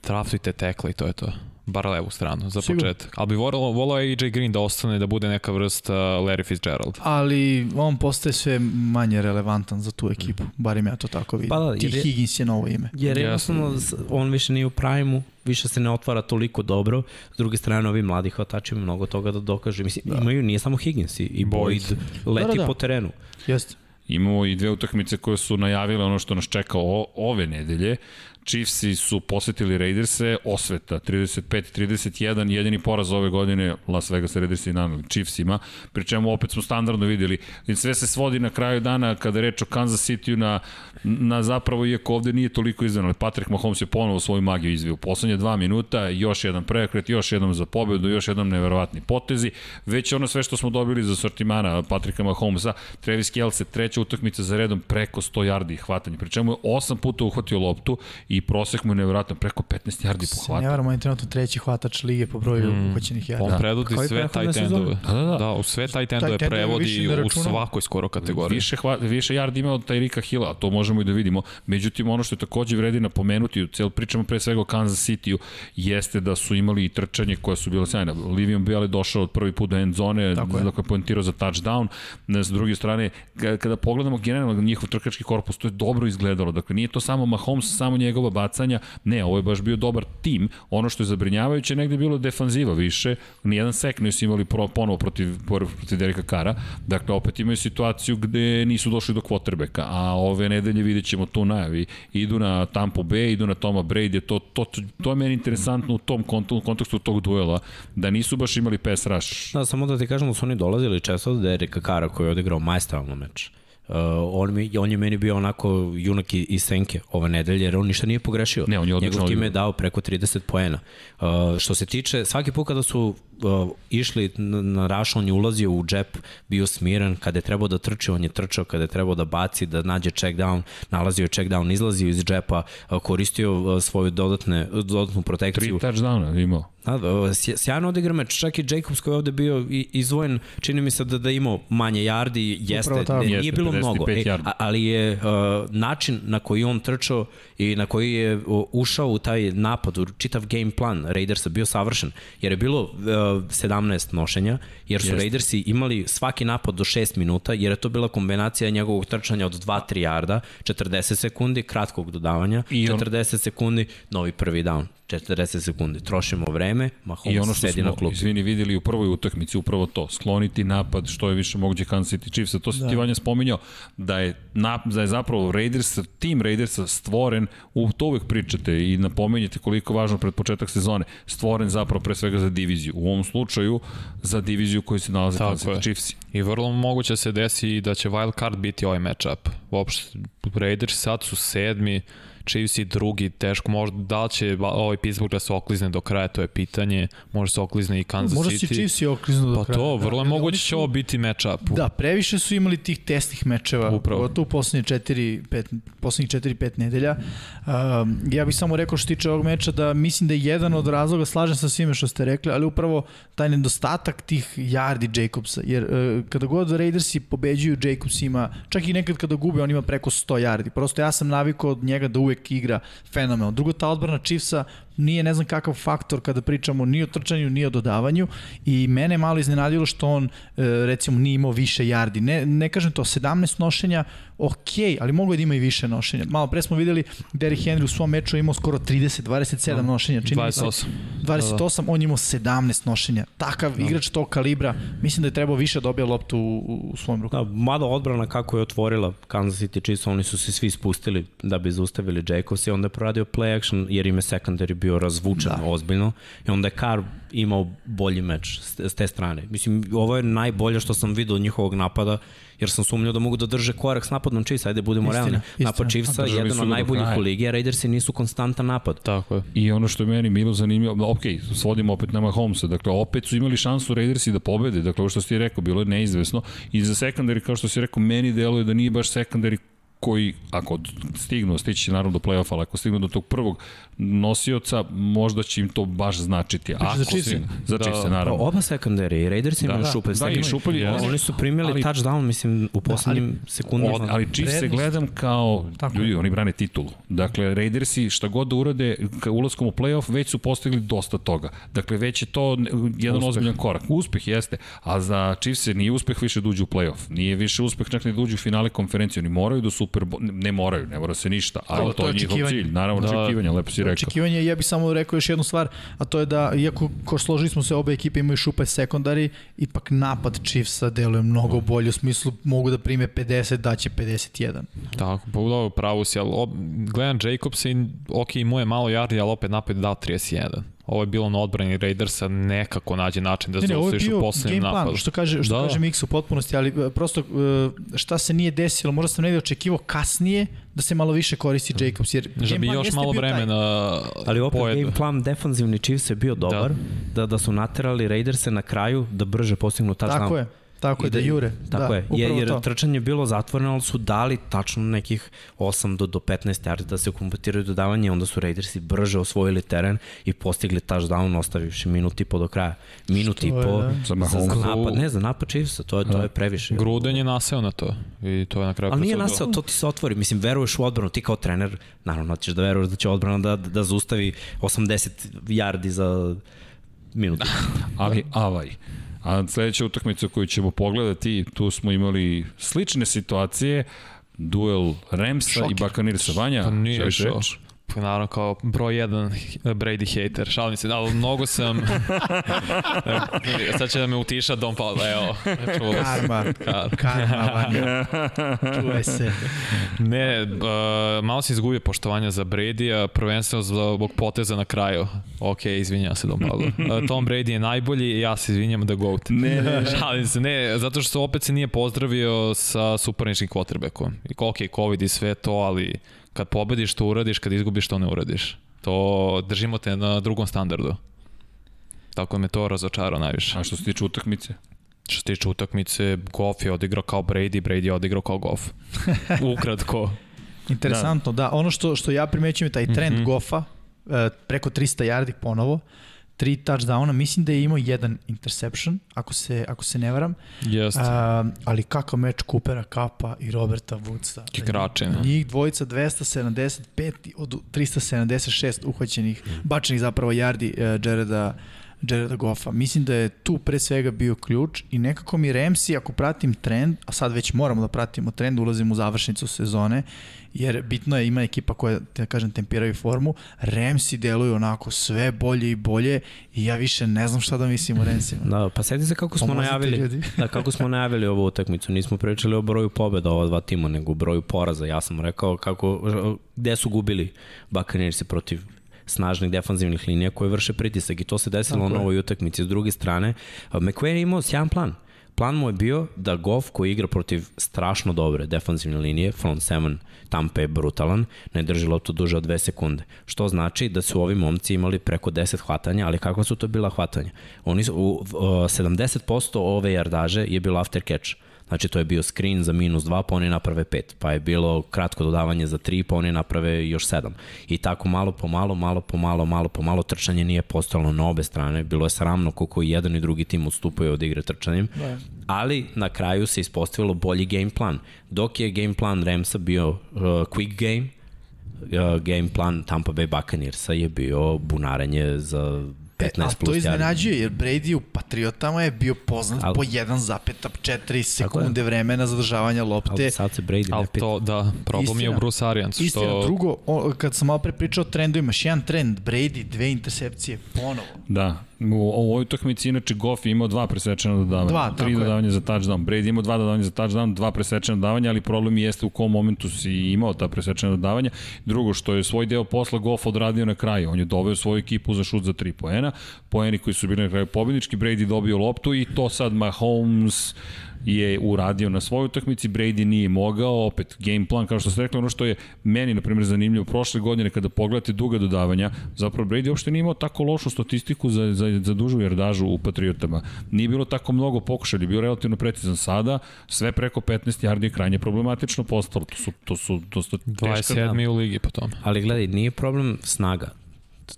Traftujte tekle i to je to bar levu stranu za Sigur. početak. Ali bi volao, volao AJ Green da ostane, da bude neka vrsta Larry Fitzgerald. Ali on postaje sve manje relevantan za tu ekipu, barem ja to tako vidim. Pa da, Ti Higgins je novo ime. Jer jednostavno on više nije u prajmu, više se ne otvara toliko dobro. S druge strane, ovi mladi hvatači imaju mnogo toga da dokažu. Mislim, da. imaju, nije samo Higgins i, i Boyd leti da, da, da. po terenu. Jeste. Imamo i dve utakmice koje su najavile ono što nas čeka o, ove nedelje. Chiefsi su posetili Raiderse, osveta 35-31, jedini poraz ove godine Las Vegas Raiders i nanali Chiefsima, pri čemu opet smo standardno videli, sve se svodi na kraju dana kada reč o Kansas City na, na zapravo, iako ovde nije toliko izveno, ali Patrick Mahomes je ponovo svoju magiju izvio. Poslednje dva minuta, još jedan prekret, još jednom za pobedu, još jednom neverovatni potezi, već ono sve što smo dobili za sortimana Patricka Mahomesa, Travis Kelce, treća utakmica za redom preko 100 yardi hvatanja, pri čemu je osam puta uhvatio loptu i prosek mu je nevjerojatno preko 15 yardi po hvatu. Ne varam, on je trenutno treći hvatač lige po broju mm. uhoćenih yardi. On da. predvodi sve taj tendove. Da, da, da. da, u sve taj tendove prevodi u svakoj skoro kategoriji. Više, hva, više yardi ima od Tyrika Hilla, to možemo i da vidimo. Međutim, ono što je takođe vredi napomenuti, cel pričamo pre svega o Kansas City-u, jeste da su imali i trčanje koje su bile sjajne. Livion Bell je došao od prvi put do end zone, Tako je. dakle poentirao za touchdown. S druge strane, kada pogledamo generalno njihov trkački korpus, to je dobro izgledalo. Dakle, nije to samo Mahomes, samo njegov njegova bacanja. Ne, ovo je baš bio dobar tim. Ono što je zabrinjavajuće negde bilo defanziva više. Nijedan sek nisu imali pro, ponovo protiv, protiv Derika Kara. Dakle, opet imaju situaciju gde nisu došli do quarterbacka. A ove nedelje vidjet ćemo tu najavi. Idu na Tampa Bay, idu na Toma Brady. To, to, to, to je meni interesantno u tom kontekstu tog duela. Da nisu baš imali pass rush. Da, samo da ti kažem da su oni dolazili često od Derika Kara koji je odigrao majstralno meč. Uh, on, mi, on je meni bio onako junak iz senke ove nedelje, jer on ništa nije pogrešio. Ne, on je Njegov tim je dao preko 30 poena. Uh, što se tiče, svaki put kada su uh, išli na, na on je ulazio u džep, bio smiren, kada je trebao da trči, on je trčao, kada je trebao da baci, da nađe check down, nalazio check down, izlazio iz džepa, uh, koristio uh, svoju dodatne, dodatnu protekciju. Tri touchdowna imao. Da, da, sjajno odigra meč, čak i Jacobs koji je ovde bio izvojen, čini mi se da, da imao manje yardi, jeste, ne, nije jeste, bilo mnogo, e, ali je uh, način na koji on trčao i na koji je ušao u taj napad, u čitav game plan Raidersa bio savršen, jer je bilo uh, 17 nošenja, jer su jeste. Raidersi imali svaki napad do 6 minuta, jer je to bila kombinacija njegovog trčanja od 2-3 yarda, 40 sekundi, kratkog dodavanja, I on... 40 sekundi, novi prvi down. 40 sekundi. Trošimo vreme, Mahomes I ono što sedi smo, na klubu. Izvini, videli u prvoj utakmici upravo to. Skloniti napad što je više moguće Kansas City Chiefs. To se da. ti Vanja spominjao da je, na, da je zapravo Raiders, tim Raidersa stvoren, u to uvek pričate i napomenjate koliko je važno pred početak sezone, stvoren zapravo pre svega za diviziju. U ovom slučaju za diviziju koju se nalaze Kansas City Chiefs. I vrlo moguće se desi da će wild card biti ovaj matchup. Uopšte, Raiders sad su sedmi, Chiefs i drugi, teško, možda da li će ovaj Pittsburgh da se oklizne do kraja, to je pitanje, može se oklizne i Kansas City. Možda će Chiefs i okliznu do pa kraja. Pa to, vrlo da, je moguće će ovo biti matchup. Da, previše su imali tih testnih mečeva, Upravo. to u poslednje 4 5 poslednjih 4 5 nedelja. Um, ja bih samo rekao što tiče ovog meča da mislim da je jedan od razloga slažem sa svime što ste rekli, ali upravo taj nedostatak tih yardi Jacobsa, jer uh, kada god Raidersi pobeđuju Jacobs ima, čak i nekad kada gube on ima preko 100 yardi. Prosto ja sam navikao od njega da uvek uvek igra fenomenalno. Drugo, ta odbrana Chiefsa nije ne znam kakav faktor kada pričamo ni o trčanju, ni o dodavanju i mene malo iznenadilo što on e, recimo nije imao više yardi. Ne, ne kažem to, 17 nošenja, ok, ali mogu da ima i više nošenja. Malo pre smo videli Derrick Henry u svom meču imao skoro 30, 27 no, nošenja. Čini 28. 28, on imao 17 nošenja. Takav no. igrač tog kalibra, mislim da je trebao više da dobija loptu u, u svom ruku. Da, mada odbrana kako je otvorila Kansas City Chiefs, oni su se svi spustili da bi zaustavili Jacobs i onda je proradio play action jer im je secondary bio razvučen da. ozbiljno i onda je Carr imao bolji meč s te strane. Mislim, ovo je najbolje što sam vidio od njihovog napada, jer sam sumnjao da mogu da drže korak s napadom Chiefs, ajde budemo istina, realni. Istina. Napad Chiefsa je jedan od najboljih u ligi, a Raidersi nisu konstantan napad. Tako je. I ono što je meni Milo zanimljivo, ok, svodimo opet na Mahomesa, dakle opet su imali šansu Raidersi da pobede, dakle ovo što si rekao, bilo je neizvesno i za sekundari, kao što si rekao, meni deluje da nije baš sekundari koji, ako stignu, stići će naravno do play-offa, ali ako stignu do tog prvog nosioca, možda će im to baš značiti. Ako za Chiefs. Za da, Chiefs, naravno. Pa oba sekundari, i Raiders imaju da, šupalj. Da, i šupalj. Ja, oni su primili ali, touchdown, mislim, u poslednjim da, sekundama. Ali, ali Chiefs se gledam kao, Tako. ljudi, oni brane titulu. Dakle, Raidersi šta god da urade ulaskom u play-off, već su postigli dosta toga. Dakle, već je to jedan uspeh. ozbiljan korak. Uspeh jeste, a za Chiefs nije uspeh više da uđu u play-off. Nije više uspeh čak ni da uđu u finale konferencije. Oni moraju do Super ne moraju, ne mora se ništa, ali to, to, to je njihov cilj. Naravno, da, očekivanja, lepo si rekao. Očekivanje, ja bih samo rekao još jednu stvar, a to je da, iako ko složili smo se, obe ekipe imaju šupe sekundari, ipak napad Chiefsa deluje mnogo bolje, u smislu mogu da prime 50, daće 51. Tako, pa dobro, pravo si, ali gledam Jacobsa i ok, imao je malo jardi, ali opet napad dao 31. Ovo je bilo na odbrani Raidersa, nekako nađe način da ne, zaustaviš u poslednjem napadu. Što kaže, što da. kaže Mix u potpunosti, ali e, prosto e, šta se nije desilo, možda sam negde očekivao kasnije da se malo više koristi Jacobs, jer da bi još malo vremena Ali opet pojeda. game plan defanzivni Chiefs je bio dobar, da, da, da su naterali Raiderse na kraju da brže postignu touchdown. Tako je. Tako je, da, da jure. Tako da, je, jer, jer to. trčanje je bilo zatvoreno, ali su dali tačno nekih 8 do, do 15 yardi da se komputiraju dodavanje, onda su Raidersi brže osvojili teren i postigli touchdown ostavivši minut i po do kraja. Minut i po da. za, za napad, ne, za napad Chiefsa, to je, to je previše. Gruden je naseo na to i to je na kraju Ali nije naseo, to ti se otvori, mislim, veruješ u odbranu, ti kao trener, naravno ćeš da veruješ da će odbrana da, da zaustavi 80 yardi za minut. Ali, avaj, A sledeća utakmica koju ćemo pogledati, tu smo imali slične situacije, duel Ramsa Šoker. i Bakanirsa. Vanja, pa nije reč? Naravno kao broj jedan Brady hater, šalim se, ali mnogo sam sad će da me utiša Don Paul, evo čuo karma, Kar. karma Vanja čuje se. Ne, uh, malo se izgubio poštovanja za Brady, a prvenstveno zbog poteza na kraju. Ok, izvinjam se Don Paul uh, Tom Brady je najbolji i ja se izvinjam da GOAT. Ne, ne, šalim se, ne, zato što opet se nije pozdravio sa suporničkim quarterbackom. Ok, COVID i sve to, ali kad pobediš to uradiš, kad izgubiš to ne uradiš. To držimo te na drugom standardu. Tako me to razočarao najviše. A što se tiče utakmice? Što se tiče utakmice, Goff je odigrao kao Brady, Brady je odigrao kao Goff. Ukratko. Interesantno, da. da. Ono što, što ja primećujem je taj trend mm -hmm. Goffa, e, preko 300 yardi ponovo, tri touchdowna, mislim da je imao jedan interception, ako se, ako se ne varam. Jeste. Uh, ali kakav meč Coopera, Kapa i Roberta Woodsa. Igrače, ne? Njih dvojica 275 od 376 uhvaćenih, bačenih zapravo yardi uh, Jareda Jareda Goffa. Mislim da je tu pre svega bio ključ i nekako mi Remsi, ako pratim trend, a sad već moramo da pratimo trend, ulazimo u završnicu sezone, jer bitno je, ima ekipa koja, da kažem, tempiraju formu, Remsi deluju onako sve bolje i bolje i ja više ne znam šta da mislim o Remsima. Da, pa sedi se kako smo Pomozite najavili, ljudi. da, kako smo najavili ovu utakmicu, nismo pričali o broju pobeda ova dva tima, nego o broju poraza. Ja sam rekao kako, gde su gubili Buccaneers protiv snažnih defanzivnih linija koje vrše pritisak i to se desilo na ovoj utakmici. S druge strane, McQueen je imao sjajan plan. Plan mu je bio da Goff koji igra protiv strašno dobre defanzivne linije, front 7 Tampa je brutalan, ne drži loptu duže od 2 sekunde. Što znači da su ovi momci imali preko 10 hvatanja, ali kakva su to bila hvatanja? Oni su, u, u, 70% ove jardaže je bilo after catch. Znači to je bio screen za minus 2, pa oni naprave 5. Pa je bilo kratko dodavanje za 3, pa oni naprave još 7. I tako malo po malo, malo po malo, malo po malo trčanje nije postojalo na obe strane. Bilo je sramno koliko i jedan i drugi tim odstupaju od igre trčanjem. Da. Ali na kraju se ispostavilo bolji game plan. Dok je game plan Ramsa bio uh, quick game, uh, game plan Tampa Bay Buccaneersa je bio bunarenje za 15 e, plus to iznenađuje, jer Brady u Patriotama je bio poznat ali, po 1,4 sekunde vremena zadržavanja lopte. Ali sad se Brady ne pita. to, da, problem istina, je u Bruce Arians. Što... Istina, drugo, o, kad sam malo pre pričao o trendu, imaš jedan trend, Brady, dve intercepcije, ponovo. Da, U, u ovoj utakmici inače Goff je imao dva presečena dodavanja. Dva, Tri dodavanja je. za touchdown. Brady imao dva dodavanja za touchdown, dva presečena dodavanja, ali problem jeste u kom momentu si imao ta presečena dodavanja. Drugo, što je svoj deo posla Goff odradio na kraju. On je doveo svoju ekipu za šut za tri poena. Poeni koji su bili na kraju pobednički, Brady dobio loptu i to sad Mahomes je uradio na svojoj utakmici, Brady nije mogao, opet game plan, kao što ste rekli, ono što je meni, na primjer, zanimljivo prošle godine kada pogledate duga dodavanja, zapravo Brady uopšte nije imao tako lošu statistiku za, za, za dužu jardažu u Patriotama. Nije bilo tako mnogo pokušali, bio relativno precizan sada, sve preko 15 yardi je krajnje problematično postalo. To su, to su, su teška... 27. u ligi po tome. Ali gledaj, nije problem snaga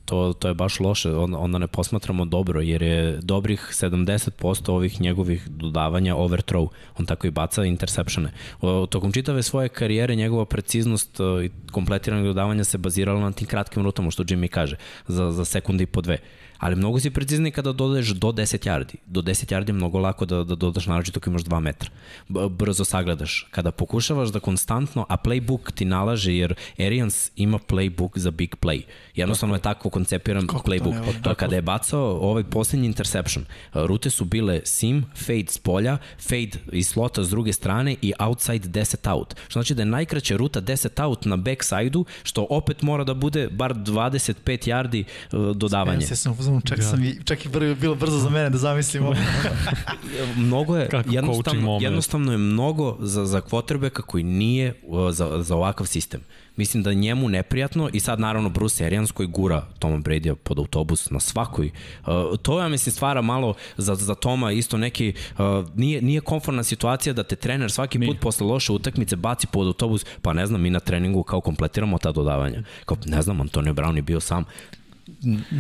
to, to je baš loše, onda ne posmatramo dobro, jer je dobrih 70% ovih njegovih dodavanja overthrow, on tako i baca interceptione. O, tokom čitave svoje karijere njegova preciznost i kompletiranje dodavanja se bazirala na tim kratkim rutama, što Jimmy kaže, za, za sekundi i po dve ali mnogo si precizni kada dodaješ do 10 yardi. Do 10 yardi je mnogo lako da, da dodaš naročito ako imaš 2 metra. Brzo sagledaš. Kada pokušavaš da konstantno, a playbook ti nalaže, jer Arians ima playbook za big play. Jednostavno je tako koncepiran Kako playbook. To ne, kada je bacao ovaj poslednji interception, rute su bile sim, fade s polja, fade iz slota s druge strane i outside 10 out. Što znači da je najkraća ruta 10 out na backside-u, što opet mora da bude bar 25 yardi uh, dodavanje. Ja se sam, čak, sam i, čak i brzo, bilo brzo za mene da zamislim ovo. mnogo je, Kako jednostavno, jednostavno je mnogo za, za quarterbacka koji nije za, za ovakav sistem. Mislim da njemu neprijatno i sad naravno Bruce Arians koji gura Toma Brady pod autobus na svakoj. Uh, to ja mislim stvara malo za, za Toma isto neki, uh, nije, nije konforna situacija da te trener svaki put posle loše utakmice baci pod autobus, pa ne znam, mi na treningu kao kompletiramo ta dodavanja. Kao, ne znam, Antonio Brown je bio sam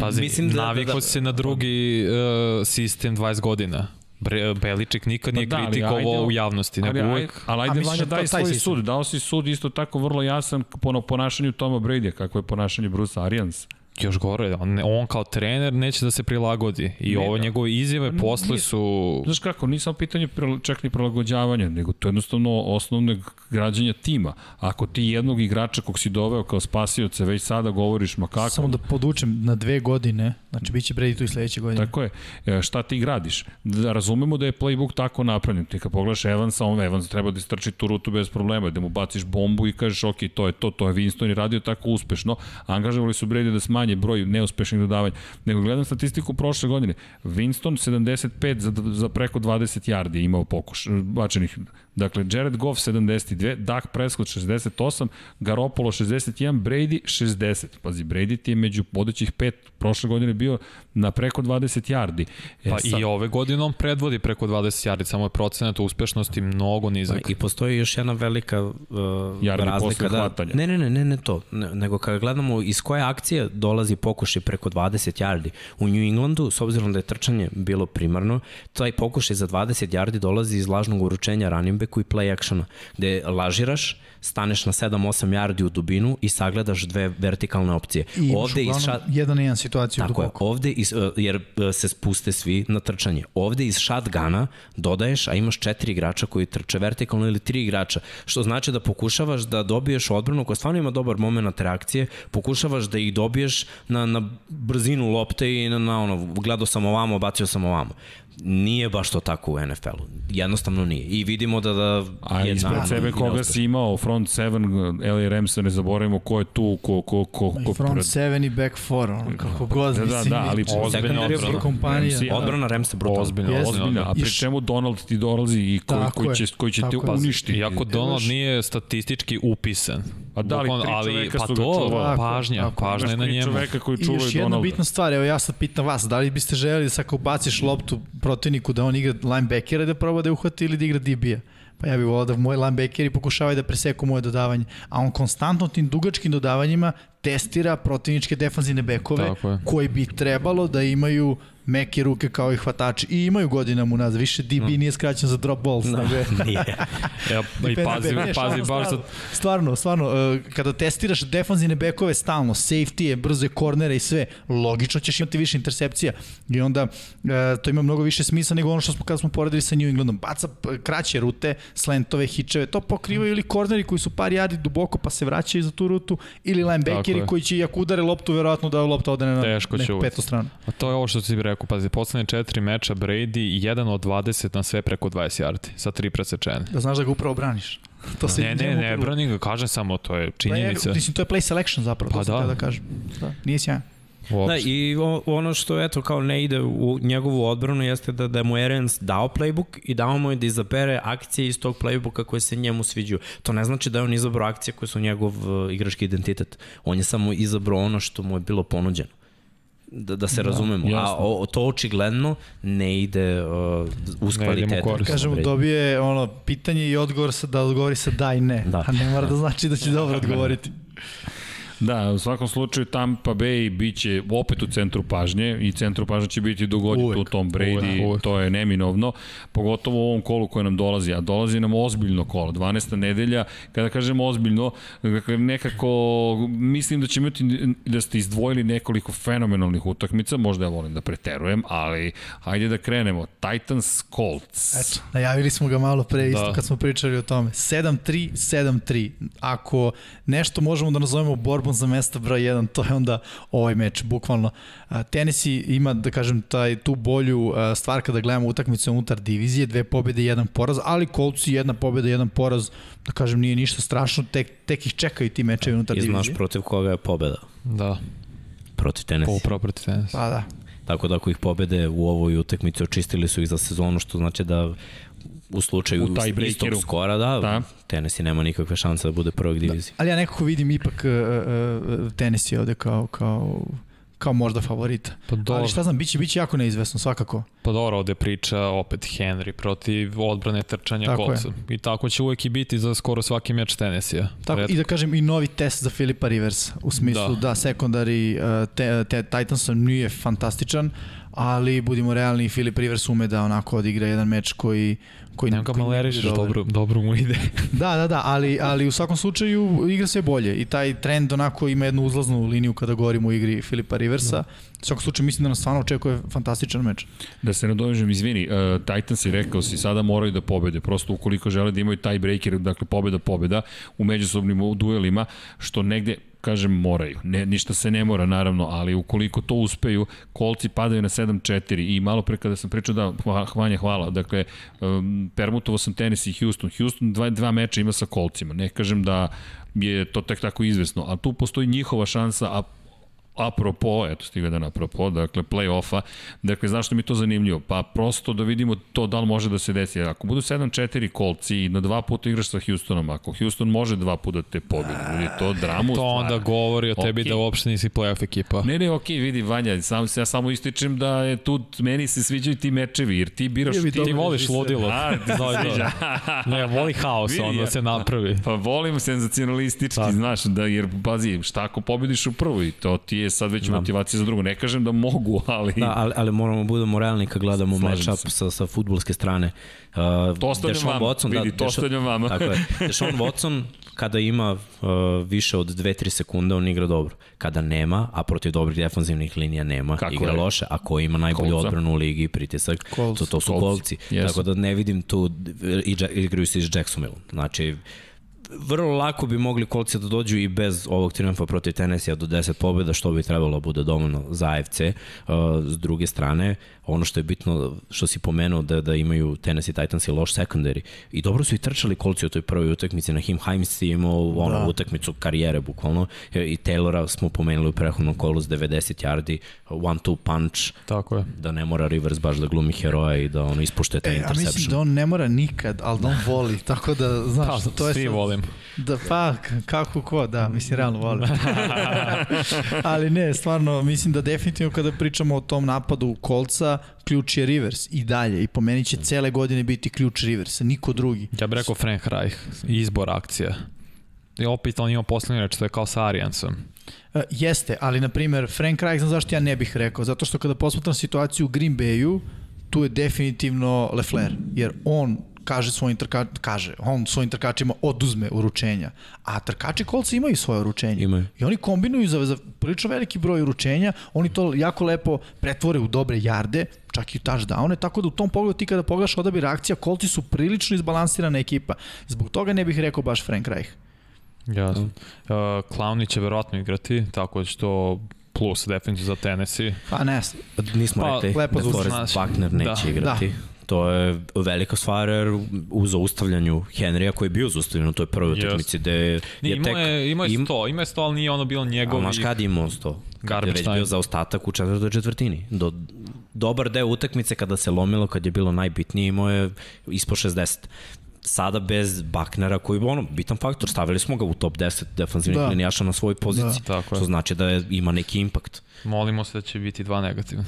Pazi, Mislim da, naviko da, da, se na drugi uh, sistem 20 godina. Bre, Beliček nikad pa nije da, kritikovao u javnosti, nego ali, uvek... Ali ajde, Vanja, daj svoj sistem. sud. Dao si sud isto tako vrlo jasan po ponašanju Toma Brady, kako je ponašanje Bruce Arians još gore, on, on kao trener neće da se prilagodi i ne, ovo njegove izjave pa posle su... Znaš kako, nisam pitanje čak ni prilagođavanja, nego to je jednostavno osnovne građanja tima. Ako ti jednog igrača kog si doveo kao spasioce već sada govoriš ma kako... Samo da podučem, na dve godine, znači bit će Brady tu i sledeće godine. Tako je, e, šta ti gradiš? Da razumemo da je playbook tako napravljen. Ti kad pogledaš Evansa, on Evans treba da istrči tu rutu bez problema, da mu baciš bombu i kažeš ok, to je to, to je Winston i radio tako uspešno. Angažovali su Brady da smanji manje broj neuspešnih dodavanja. Nego gledam statistiku prošle godine. Winston 75 za, za preko 20 yardi imao pokuš, bačenih Dakle, Jared Goff 72, Dak Prescott 68, Garoppolo 61, Brady 60. Pazi, Brady ti je među vodećih pet prošle godine bio na preko 20 yardi. E, pa sad... i ove godine on predvodi preko 20 yardi, samo je procenat uspešnosti mnogo nizak. Pa, I postoji još jedna velika uh, razlika. Da, ne, ne, ne, ne, ne to, ne, nego kada gledamo iz koje akcije dolazi pokušaj preko 20 yardi. U New Englandu, s obzirom da je trčanje bilo primarno, taj pokušaj za 20 yardi dolazi iz lažnog uručenja running backu i play actiona, gde lažiraš, staneš na 7-8 yardi u dubinu i sagledaš dve vertikalne opcije. I ovde iz šat... jedan jedan situaciju Tako duboko. Je, ovde iz, e, jer e, se spuste svi na trčanje. Ovde iz shotguna dodaješ, a imaš četiri igrača koji trče vertikalno ili tri igrača, što znači da pokušavaš da dobiješ odbranu koja stvarno ima dobar moment reakcije, pokušavaš da ih dobiješ na, na brzinu lopte i na, na ono, gledao sam ovamo, bacio sam ovamo nije baš to tako u NFL-u. Jednostavno nije. I vidimo da... da A ispred sebe koga si imao, front 7, LA Rams, ne zaboravimo ko je tu, ko... ko, ko, ko front 7 i back 4, on, kako god. Da, da, da, ali ozbiljna odbrana. Kompanija. Ramsi, odbrana Ramsa brutalna. Ozbiljna, yes. ozbiljna. A pri čemu Donald ti dolazi i koji, koji će, koji će te uništiti. Iako Donald nije statistički upisan. Pa da li tri ali, pa to, čuvali. pažnja, tako, pažnja je na njemu. čoveka koji čuvaju Donalda. I još jedna bitna stvar, evo ja sad pitam vas, da li biste želeli da sad kao baciš loptu protivniku da on igra linebackera da proba da je uhvati ili da igra DB-a? Pa ja bih volao da moji linebackeri pokušavaju da preseku moje dodavanje, a on konstantno tim dugačkim dodavanjima testira protivničke defanzivne bekove koji bi trebalo da imaju meke ruke kao i hvatači i imaju godinama unazad. Više DB mm. nije skraćen za drop balls. No, nego nije. ja, I pazi, ne, pazi baš za... Stvarno, stvarno, uh, kada testiraš defanzivne bekove stalno, safety je, brze kornere i sve, logično ćeš imati više intersepcija i onda uh, to ima mnogo više smisla nego ono što smo kada smo poredili sa New Englandom. Baca kraće rute, slentove, hičeve, to pokrivaju ili korneri koji su par jardi duboko pa se vraćaju za tu rutu ili linebackeri koji će ako udare loptu verovatno da lopta ode na Teško neku petu stranu. A to je ovo što ti rekao, pazi, poslednje četiri meča Brady, jedan od 20 na sve preko 20 yardi, sa tri presečene. Da znaš da ga upravo braniš. To se ne, ne, ne, branim ga, kažem samo, to je činjenica. Pa mislim, to je play selection zapravo, pa to da. da kažem. Da, nije sjajan. Da, i ono što eto kao ne ide u njegovu odbranu jeste da, da mu Erens dao playbook i dao mu je da izabere akcije iz tog playbooka koje se njemu sviđaju. To ne znači da je on izabrao akcije koje su njegov uh, igrački identitet. On je samo izabrao ono što mu je bilo ponuđeno da, da se da, razumemo. Jasno. A o, to očigledno ne ide uh, uz kvalitetu. Kažemo, dobije ono, pitanje i odgovor sa, da odgovori sa da i ne. Da. A ne mora da znači da će dobro odgovoriti. Da, u svakom slučaju Tampa Bay biće opet u centru pažnje i centru pažnje će biti dogoditi u tom Brady, uvek, uvek. to je neminovno, pogotovo u ovom kolu koje nam dolazi, a dolazi nam ozbiljno kolo, 12. nedelja, kada kažemo ozbiljno, dakle nekako mislim da će imati da ste izdvojili nekoliko fenomenalnih utakmica, možda ja volim da preterujem, ali hajde da krenemo. Titans Colts. Eto, najavili smo ga malo pre isto da. kad smo pričali o tome. 7-3, 7-3. Ako nešto možemo da nazovemo borbom za mesto broj 1, to je onda ovaj meč, bukvalno. Tennessee ima, da kažem, taj, tu bolju stvar kada gledamo utakmice unutar divizije, dve pobjede i jedan poraz, ali Colts jedna pobjeda i jedan poraz, da kažem, nije ništa strašno, tek, tek ih čekaju ti mečevi unutar divizije. I znaš protiv koga je pobjeda. Da. Protiv Tennessee. Upravo protiv Tennessee. Pa da. Tako da ako ih pobede u ovoj utakmici, očistili su ih za sezonu, što znači da u slučaju u taj istog skora, da, da, Tennessee nema nikakve šanse da bude prvog divizije. Da, ali ja nekako vidim ipak uh, uh, Tennessee ovde kao, kao kao možda favorita. Pa dobro. Ali šta znam, biće, biće jako neizvesno, svakako. Pa dobro, ovde priča opet Henry protiv odbrane trčanja kolca. I tako će uvek i biti za skoro svaki meč Tennessee-a. Tako, Redko. i da kažem i novi test za Filipa Rivers, u smislu da, da sekundari uh, te, te, Titansa nije fantastičan, ali budimo realni, Filip Rivers ume da onako odigra jedan meč koji koji Nemo ga maleriš, dobro, dobro mu ide. da, da, da, ali, ali u svakom slučaju igra sve bolje i taj trend onako ima jednu uzlaznu liniju kada govorimo o igri Filipa Riversa. Da. U svakom slučaju mislim da nas stvarno očekuje fantastičan meč. Da se ne dovežem, izvini, uh, Titans je rekao si, sada moraju da pobede, prosto ukoliko žele da imaju taj breaker, dakle pobeda, pobeda u međusobnim duelima, što negde kažem, moraju. Ne, ništa se ne mora, naravno, ali ukoliko to uspeju, kolci padaju na 7-4 i malo pre kada sam pričao da, hvanja, hvala, dakle, um, permutovo sam tenis i Houston. Houston dva, dva meča ima sa kolcima. Ne kažem da je to tek tako izvesno, a tu postoji njihova šansa, a apropo, eto stiga da na apropo, dakle play-offa, dakle zašto mi je to zanimljivo? Pa prosto da vidimo to da li može da se desi. Ako budu 7-4 kolci i na dva puta igraš sa Houstonom, ako Houston može dva puta te pobjede, vidi to dramu To onda govori o tebi okay. da uopšte nisi play-off ekipa. Ne, ne, okej, okay, vidi Vanja, sam, ja samo ističem da je tu, meni se sviđaju ti mečevi, jer ti biraš... Ti, ti voliš ludilo. A, ti sviđa. ne, voli haos, vidi, onda se napravi. Pa volim senzacionalistički, Sad. znaš, da, jer, pazi, šta ako pobediš u prvoj, to ti je sad već da. motivacija za drugo. Ne kažem da mogu, ali... Da, ali, ali moramo da budemo realni kad gledamo matchup sa, sa futbolske strane. Uh, to ostavljam vam, Watson, vidi, da, to ostavljam vama. Tako je. Deshaun Watson, kada ima uh, više od 2-3 sekunde, on igra dobro. Kada nema, a protiv dobrih defanzivnih linija nema, Kako igra je? loše. A ko ima najbolju Kolca. odbranu u ligi, pritisak, Kolc. to, to su kolci. Yes. Tako da ne vidim tu, i, igraju se iz Jacksonville. Znači, vrlo lako bi mogli kolci da dođu i bez ovog triumfa protiv Tennessee do 10 pobjeda, što bi trebalo da bude dovoljno za AFC. Uh, s druge strane, ono što je bitno, što si pomenuo da, da imaju Tennessee Titans i loš secondary. I dobro su i trčali kolci u toj prvoj utakmici. Na Him Himes je imao ono, da. utakmicu karijere, bukvalno. I Taylora smo pomenuli u prehodnom kolu s 90 yardi, one-two punch. Tako je. Da ne mora Rivers baš da glumi heroja i da ono ispušte taj e, interception. A mislim da on ne mora nikad, ali da on voli. Tako da, znaš, pa, to je... Svi volim. Da, pa, kako ko, da, mislim, realno volim. ali ne, stvarno, mislim da definitivno kada pričamo o tom napadu kolca, ključ je Rivers i dalje i po meni će cele godine biti ključ Rivers, niko drugi. Ja bih rekao Frank Reich, izbor akcija. I opet on ima poslednji reč, to je kao sa Ariansom. Uh, jeste, ali na primer Frank Reich, znam zašto ja ne bih rekao, zato što kada posmatram situaciju u Green Bayu, tu je definitivno Lefler, jer on kaže svojim trkačima, kaže, on svojim trkačima oduzme uručenja. A trkači kolca imaju svoje uručenje. Imaju. I oni kombinuju za, za prilično veliki broj uručenja, oni to jako lepo pretvore u dobre jarde, čak i touchdowne, tako da u tom pogledu ti kada pogledaš odabir akcija, kolci su prilično izbalansirana ekipa. Zbog toga ne bih rekao baš Frank Reich. Jasno. Uh, Clowny će verovatno igrati, tako da će to plus definitivno za Tennessee. Pa ne, nismo pa, rekli lepo da Forrest Wagner neće da. igrati. Da. To je velika stvar jer u zaustavljanju Henrya koji je bio zaustavljen u toj prvoj utakmici gde je, je tek... Je, ima je 100, ima je 100, ali nije ono bilo njegov... Znaš kad je imao 100? Kad je već bio za ostatak u četvrtoj četvrtini. Do, dobar deo utakmice kada se lomilo, kad je bilo najbitnije, imao je ispod 60 sada bez Baknera koji je ono, bitan faktor, stavili smo ga u top 10 defanzivnih da. linijaša na svojoj poziciji, da. Što znači da je, ima neki impakt. Molimo se da će biti dva negativna.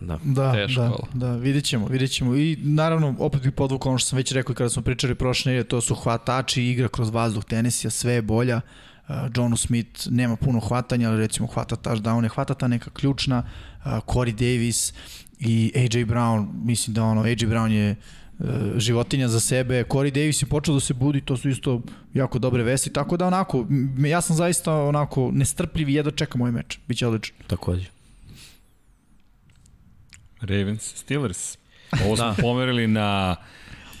Da, da, Teško. da, da, vidjet ćemo, vidjet ćemo. I naravno, opet bih podvukao ono što sam već rekao kada smo pričali prošle nedelje, to su hvatači, igra kroz vazduh tenisija, sve je bolja. Uh, Johnu Smith nema puno hvatanja, ali recimo hvata touchdown, hvata ta neka ključna. Uh, Corey Davis i AJ Brown, mislim da ono, AJ Brown je uh, životinja za sebe. Corey Davis je počeo da se budi, to su isto jako dobre vesti, tako da onako, ja sam zaista onako nestrpljiv i jedno čekam ovaj meč, biće odlično. Takođe. Ravens, Steelers. Ovo smo da. pomerili na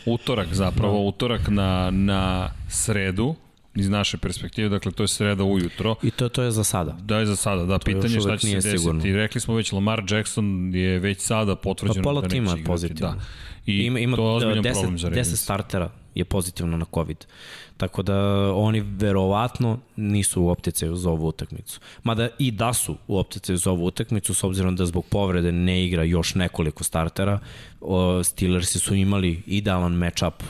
utorak zapravo, da. utorak na, na sredu, iz naše perspektive, dakle to je sreda ujutro. I to, to je za sada. Da je za sada, da, to pitanje šta će se desiti. Sigurno. Rekli smo već, Lamar Jackson je već sada potvrđeno pa, da neće igrati. pozitivno. Da. I ima, ima to je ozbiljan 10, problem za Ravens. 10 startera je pozitivno na COVID. Tako da oni verovatno nisu u opticaju za ovu utakmicu. Mada i da su u opticaju za ovu utakmicu, s obzirom da zbog povrede ne igra još nekoliko startera, Steelersi su imali idealan matchup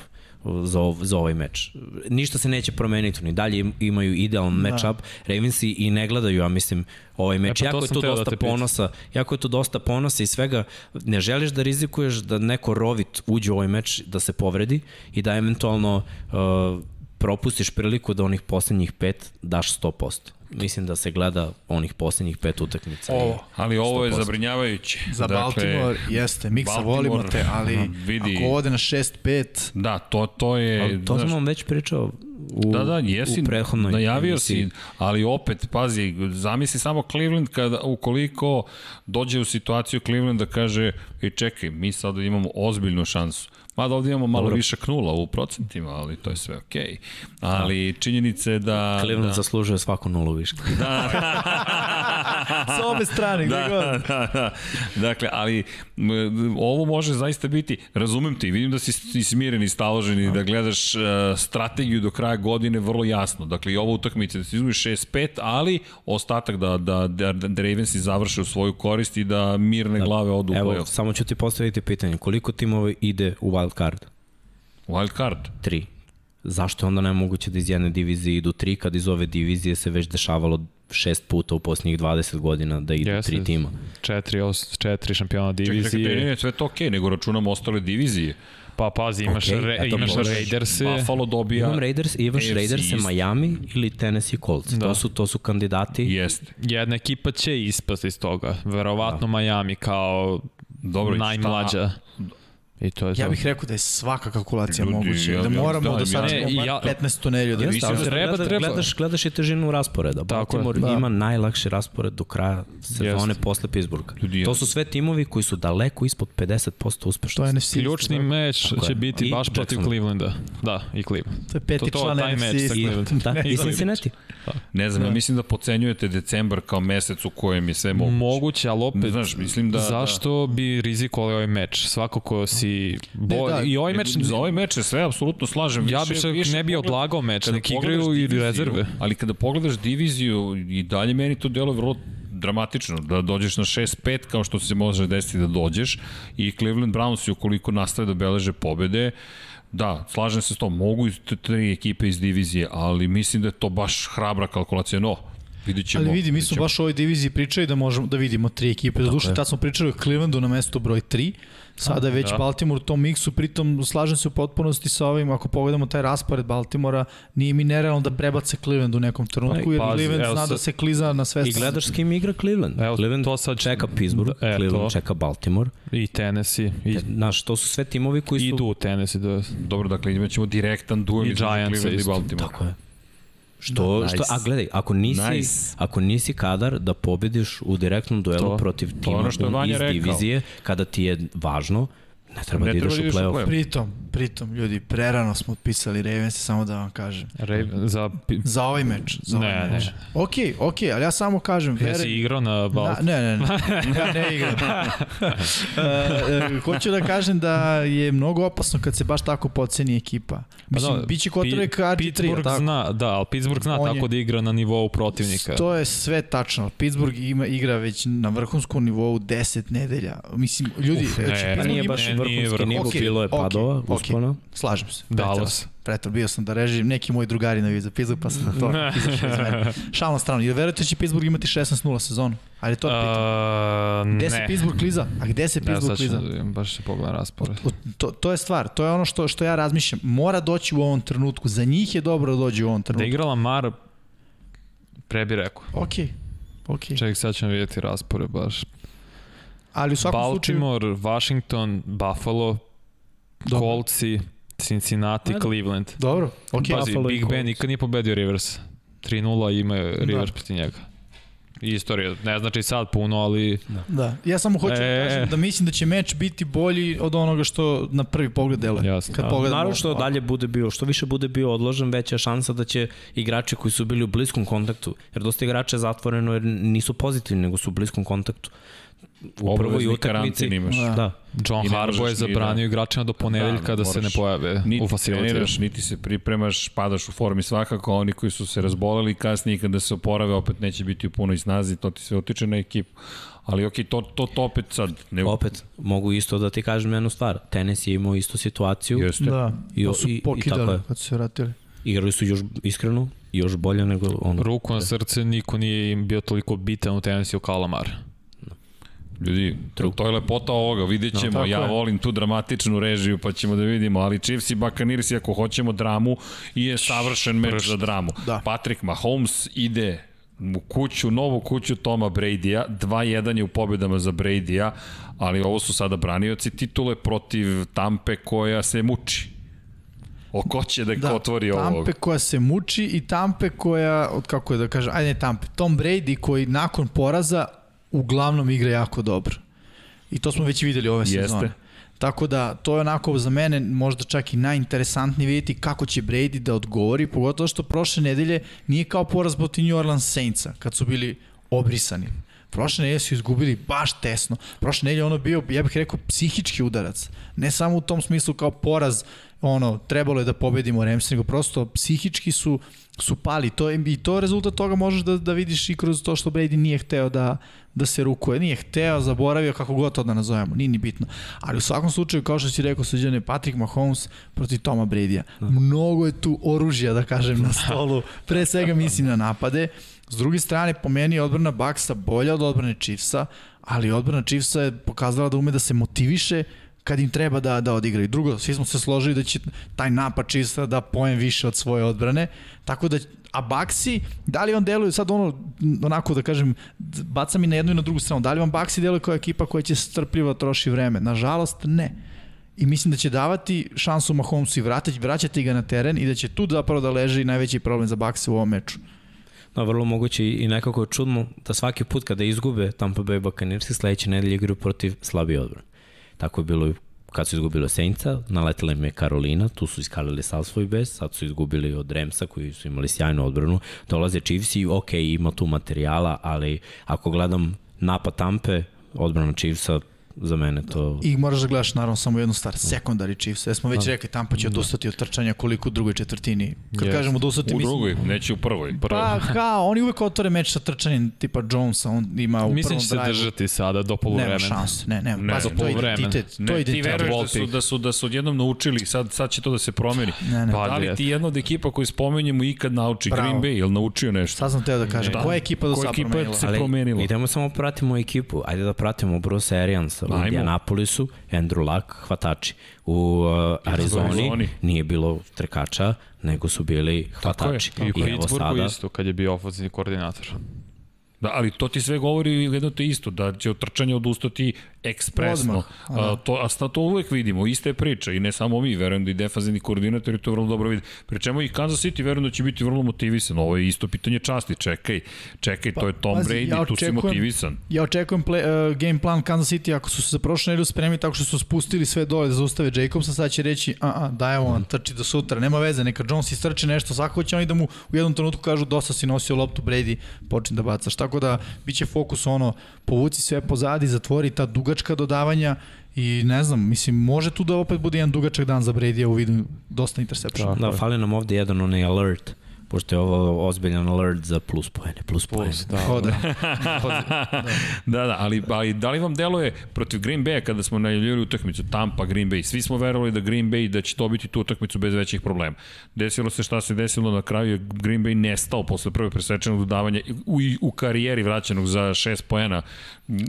za, ov, za ovaj meč. Ništa se neće promeniti, ni dalje imaju idealan da. matchup. Ravensi i ne gledaju, ja mislim, ovaj meč. E, pa jako je to dosta da ponosa, jako je to dosta ponosa i svega ne želiš da rizikuješ da neko rovit uđe u ovaj meč da se povredi i da eventualno uh, propustiš priliku da onih poslednjih pet daš 100% mislim da se gleda onih poslednjih pet utakmica. Ovo, ali ovo 100%. je zabrinjavajuće. Za dakle, Baltimore jeste, Miksa Baltimore, volimo te, ali vidi, ako ode na 6-5... Da, to, to je... Ali to znaš, sam vam već pričao u, da, da, jesi, u prethodnoj najavio si, ali opet, pazi, zamisli samo Cleveland kada, ukoliko dođe u situaciju Cleveland da kaže, i čekaj, mi sad imamo ozbiljnu šansu Mada ovdje imamo malo Dobro. više knula u procentima, ali to je sve okej. Okay. Ali činjenica je da... Cleveland da, zaslužuje svaku nulu više. Da. Sa obe strane, da, god. Da, da. Dakle, ali ovo može zaista biti, razumem ti, vidim da si, smiren i staložen i da gledaš uh, strategiju do kraja godine vrlo jasno. Dakle, i ova utakmica da se izgubi 6-5, ali ostatak da, da, da, da Ravensi završe u svoju korist i da mirne da, glave odu u play-off. Evo, samo ću ti postaviti pitanje. Koliko timova ide u wild card? Wild card? Tri. Zašto onda ne moguće da iz jedne divizije idu tri, kad iz ove divizije se već dešavalo šest puta u posljednjih 20 godina da idu yes, tri tima. Četiri, os, četiri šampiona divizije. Čekaj, čekaj, ne, sve to okej, okay, nego računamo ostale divizije. Pa pazi, imaš, okay, re, imaš Raiders. Buffalo dobija Imam Raiders, imaš AFC Raiders Miami ili Tennessee Colts. Da. To, su, to su kandidati. Jeste. Jedna ekipa će ispasti iz toga. Verovatno da. Miami kao Dobro, najmlađa. Šta, I to je ja bih rekao da je svaka kalkulacija Ljudi, moguća. Ja, da moramo ja, da sad ja, ja, 15 tunelju da jeste, ali treba, gleda, treba. Gledaš, gledaš i težinu rasporeda. Baltimore da. ima najlakši raspored do kraja sezone Jest. posle Pittsburgha. Ljudi, to su sve timovi koji su daleko ispod 50% uspešnosti. To NFC. Ključni da. meč Tako će je. biti I baš Jackson. protiv Clevelanda. Da, i Cleveland. To je peti to, to, član NFC. Meč sa I, da, i Cincinnati. Da. Ne znam, da. ja mislim da pocenjujete decembar kao mesec u kojem je sve moguće. Moguće, ali opet, Znaš, mislim da, zašto da... bi rizikovali ovaj meč? Svako ko si bo, da, i ovaj meč... Za ovaj meč se sve apsolutno slažem. Ja bih više ne bi odlagao meč, nek igraju i rezerve. Ali kada pogledaš diviziju, i dalje meni to delo vrlo dramatično, da dođeš na 6-5 kao što se može desiti da dođeš i Cleveland Browns i ukoliko nastave da beleže pobede, Da, slažem se s tom, mogu i tri ekipe iz divizije, ali mislim da je to baš hrabra kalkulacija, no, Vidit ćemo. Ali vidi, mi smo baš u ovoj diviziji pričali da možemo da vidimo tri ekipe. Zaduše, tad smo pričali o Clevelandu na mesto broj 3, Sada je već da. Baltimore u tom miksu, pritom slažem se u potpunosti sa ovim, ako pogledamo taj raspored Baltimora, nije mi nerealno da prebace Cleveland u nekom trenutku, jer Cleveland zna da se kliza na sve I gledaš s kim igra Cleveland. Evo, Cleveland to sad čeka Pittsburgh, e, Cleveland to. čeka Baltimore. I Tennessee. I... Znaš, to su sve timovi koji su... Idu u Tennessee. Da... Dobro, dakle, imaćemo direktan duel i Giants i Baltimore. Tako je. Što, da, nice. što, a gledaj, ako nisi, nice. ako nisi kadar da pobediš u direktnom duelu to, protiv tima iz rekao. divizije, kada ti je važno, Ne treba ne da ideš u play-off. Play pritom, pritom, ljudi, prerano smo otpisali Ravens, samo da vam kažem. Raven, za... za ovaj meč. Za ne, ovaj meč. ne. Ok, ok, ali ja samo kažem... Ja si igrao na Balt? ne, ne, ne, ja ne igram. uh, uh, hoću da kažem da je mnogo opasno kad se baš tako poceni ekipa. Mislim, pa da, biće Kotorek RG3, Pittsburgh tako? zna, da, ali Pittsburgh zna On tako je, da igra na nivou protivnika. To je sve tačno. Pittsburgh ima, igra već na vrhunskom nivou 10 nedelja. Mislim, ljudi, Uf, ne, znači, ne, nije baš vrhunski nivo, okay, bilo je padova, okay, uspona. Okay, slažem se. Dallas. Preto, bio sam da režim, neki moji drugari naviju za Pittsburgh, pa sam na to izašao iz mene. Šalno strano. Ili verujete da će Pittsburgh imati 16-0 sezonu? Ajde to pitam. Uh, gde ne. se Pittsburgh kliza? A gde se Pittsburgh kliza? Ja, sad baš se pogledam raspored. To, to je stvar, to je ono što, što ja razmišljam. Mora doći u ovom trenutku. Za njih je dobro da dođe u ovom trenutku. Da igrala Mar, pre bi rekao. Okej. Okay. Okay. Čekaj, sad ćemo vidjeti raspored baš. Ali u svakom Baltimore, slučaju... Washington, Buffalo, Dobro. Coltsi, Cincinnati, Ajde. Cleveland. Dobro, okay. Pazi, Buffalo Big Ben nikad nije pobedio Rivers. 3-0 ima Rivers da. protiv njega. Istorija, ne znači sad puno, ali... Da, da. ja samo hoću da e... da kažem da mislim da će meč biti bolji od onoga što na prvi pogled deluje. Jasno. Kad da. Naravno što dalje bude bio, što više bude bio odložen, veća šansa da će igrači koji su bili u bliskom kontaktu, jer dosta igrača je zatvoreno jer nisu pozitivni, nego su u bliskom kontaktu u prvoj utakmici imaš. Da. da. John Harbaugh je zabranio da, igračima do ponedeljka da, da se ne pojave niti u facilitiju. Niti se pripremaš, padaš u formi svakako, oni koji su se razboleli kasnije kada se oporave opet neće biti u punoj snazi, to ti sve utiče na ekipu. Ali okej, to, to, to opet sad... Ne... Opet, mogu isto da ti kažem jednu stvar. Tenis je imao istu situaciju. Jeste. Da, I, pa su pokidali i, tako je. kad su se vratili. Igrali su još iskreno, još bolje nego ono. Ruku na srce, niko nije im bio toliko bitan u tenisu kao Lamar. Ljudi, to, to je lepota ovoga, vidjet ćemo, no, ja je. volim tu dramatičnu režiju, pa ćemo da vidimo, ali Chiefs i Buccaneers, ako hoćemo dramu, i je savršen meč Pršt. za dramu. Da. Patrick Mahomes ide u kuću, novu kuću Toma Brady-a, 2-1 je u pobedama za Brady-a, ali ovo su sada branioci titule protiv Tampe koja se muči. O ko će da, da otvori ovo? Tampe koja se muči i Tampe koja, kako je da kažem, ajde ne Tampe, Tom Brady koji nakon poraza uglavnom igra jako dobro. I to smo već videli ove Jeste. sezone. Tako da, to je onako za mene možda čak i najinteresantnije vidjeti kako će Brady da odgovori, pogotovo što prošle nedelje nije kao poraz protiv New Orleans Saintsa, kad su bili obrisani. Prošle nedelje su izgubili baš tesno. Prošle nedelje ono bio, ja bih rekao, psihički udarac. Ne samo u tom smislu kao poraz, ono, trebalo je da pobedimo Rams, nego prosto psihički su su pali. To, I to rezultat toga možeš da, da vidiš i kroz to što Brady nije hteo da, da se rukuje. Nije hteo, zaboravio, kako god to da nazovemo, nije ni bitno. Ali u svakom slučaju, kao što si rekao, suđene Patrick Mahomes protiv Toma Brady-a. Da. Mnogo je tu oružja, da kažem, na stolu. Pre svega mislim na napade. S druge strane, po meni je odbrana Baksa bolja od odbrane Chiefsa, ali odbrana Chiefsa je pokazala da ume da se motiviše kad im treba da, da odigraju. Drugo, svi smo se složili da će taj napad čista da pojem više od svoje odbrane, tako da a Baxi, da li on deluje sad ono, onako da kažem, baca mi na jednu i na drugu stranu, da li on Baxi deluje kao ekipa koja će strpljivo troši vreme? Nažalost, ne. I mislim da će davati šansu Mahomesu i vratiti, vraćati ga na teren i da će tu zapravo da leži najveći problem za Baxi u ovom meču. Da, vrlo moguće i nekako je čudno da svaki put kada izgube Tampa Bay Buccaneers sledeće nedelje igraju protiv slabije odbrane. Tako je bilo kad su izgubili od Saintsa, naletela im je Karolina, tu su iskalili sav svoj bes, sad su izgubili od Remsa koji su imali sjajnu odbranu, dolaze Chiefs i ok, ima tu materijala, ali ako gledam napad Tampe, odbrana Chiefsa za mene to... I moraš da gledaš naravno samo jednu stvar, secondary Chiefs. Ja smo već da. rekli, Tampa će odustati od trčanja koliko u drugoj četvrtini. Kad yes. kažemo odustati, mislim... U drugoj, neće u prvoj. Prvo. Pa, kao, oni uvek otvore meč sa trčanjem tipa Jonesa, on ima u mislim prvom drive. Mislim će se držati sada do poluvremena. Nema šanse, ne, ne, ne, pa, to je identitet. Ne, to je identitet. Ti veruješ da su, da su, da su odjednom naučili, sad, sad će to da se promeni. Ne, ne. Pa, da li ti jedna od ekipa koju spomenjemo ikad nauči Bravo. Green Bay, ili naučio nešto? Sad sam teo da kažem, da. koja ekipa do sada promenila? se promenila? Idemo samo pratimo ekipu, ajde da pratimo Bruce Arians u Indianapolis su Andrew Luck hvatači. U uh, Arizoni, nije bilo trkača, nego su bili hvatači. Tako je. I u Pittsburghu sada... isto, kad je bio ofenzivni koordinator. Da, ali to ti sve govori jedno te isto, da će od trčanja odustati ekspresno. Odmah, a, to, a sta to uvek vidimo, ista je priča i ne samo mi, verujem da i defazivni koordinatori to vrlo dobro vidi. Pri čemu i Kansas City verujem da će biti vrlo motivisan. Ovo je isto pitanje časti, čekaj, čekaj, pa, to je Tom pazi, Brady, ja tu si motivisan. Ja očekujem play, uh, game plan Kansas City ako su se za prošle nedelju spremili tako što su spustili sve dole da zaustave Jacobsa, sad će reći, a, a, daj on, trči do sutra, nema veze, neka Jones istrči nešto, svako će oni da mu u jednom trenutku kažu dosta si nosio loptu Brady, počne da bacaš. Tako da, biće fokus ono, povuci sve pozadi, zatvori ta dugačka dodavanja i ne znam, mislim, može tu da opet bude jedan dugačak dan za Brady u vidu dosta interceptiona. Da, da, fali nam ovde jedan onaj alert pošto je ovo ozbiljan alert za plus poene, plus, plus poene. Da, da. da, da, ali, ali da li vam deluje protiv Green Bay kada smo najavljivali utakmicu Tampa, Green Bay, svi smo verovali da Green Bay da će to biti tu utakmicu bez većih problema. Desilo se šta se desilo na kraju je Green Bay nestao posle prve presečenog dodavanja u, u karijeri vraćenog za šest poena.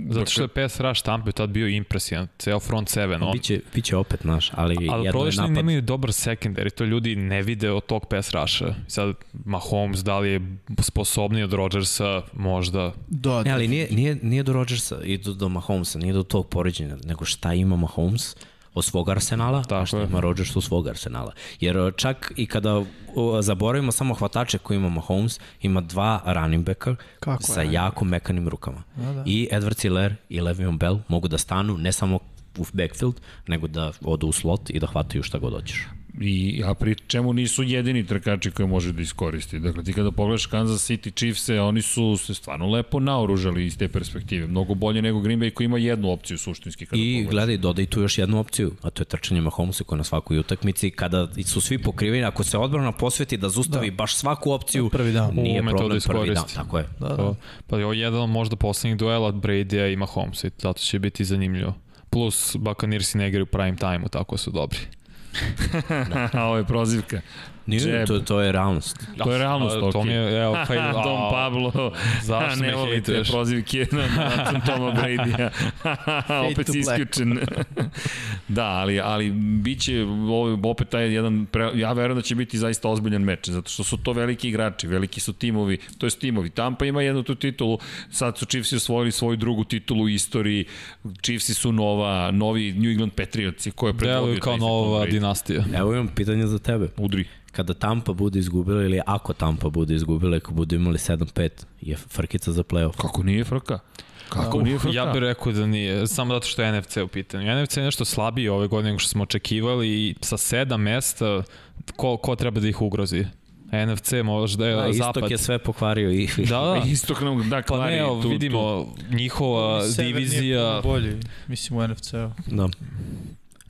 Zato što je PS Rush Tampa tad bio impresijan, ceo front seven. On... Biće, biće opet naš, ali, ali jedno je napad. nemaju dobar secondary, to ljudi ne vide od tog PS Rusha. Sad Mahomes, da li je sposobniji od Rodgersa, možda. Da, ne, ali nije, nije, nije do Rodgersa i do, do Mahomesa, nije do tog poređenja, nego šta ima Mahomes od svog arsenala, Tako a šta je. ima Rodgers od svog arsenala. Jer uh, čak i kada zaboravimo samo hvatače koji ima Mahomes, ima dva running backa Kako sa je? jako mekanim rukama. Da, da. I Edward Hiller i Le'Veon Bell mogu da stanu ne samo u backfield, nego da odu u slot i da hvataju šta god hoćeš. I, a pri čemu nisu jedini trkači koje može da iskoristi. Dakle, ti kada pogledaš Kansas City Chiefs-e, oni su se stvarno lepo naoružali iz te perspektive. Mnogo bolje nego Green Bay koji ima jednu opciju suštinski. Kada I pogledaš. gledaj, dodaj tu još jednu opciju, a to je trčanje Mahomesa koji na svakoj utakmici, kada su svi pokriveni, ako se odbrana posveti da zustavi da. baš svaku opciju, prvi dan. nije problem da prvi dan. Tako je. Da, da. Pa je ovo jedan možda poslednjih duela Brady-a i Mahomesa, zato će biti zanimljivo. Plus, Buccaneers i ne igraju prime time-u, tako su dobri. A ovo je prozivka. Nije, to, to je realnost. To je realnost, ok. To mi je, evo, pa, Dom Pablo, zašto ne me te prozivke na način Toma Brady-a. opet si isključen. da, ali, ali bit će opet taj jedan, pre, ja verujem da će biti zaista ozbiljan meč, zato što su to veliki igrači, veliki su timovi, to je timovi. Tampa ima jednu tu titulu, sad su Chiefs osvojili svoju drugu titulu u istoriji, Chiefs su nova, novi New England Patriots koje je predvodio. Deluju kao nova dinastija. Evo imam pitanje za tebe. Udri kada Tampa bude izgubila ili ako Tampa bude izgubila, ako budu imali 7-5, je frkica za playoff. Kako nije frka? Kako uh, nije frka? Ja bih rekao da nije, samo zato što je NFC u pitanju. NFC je nešto slabiji ove godine nego što smo očekivali i sa sedam mesta ko, ko treba da ih ugrozi? NFC možda je da, zapad. Istok je sve pokvario i... Da, da. Istok nam da Pa kvari. ne, tu, vidimo, njihova Sever divizija... Nije bolji, mislim u NFC-u. Da.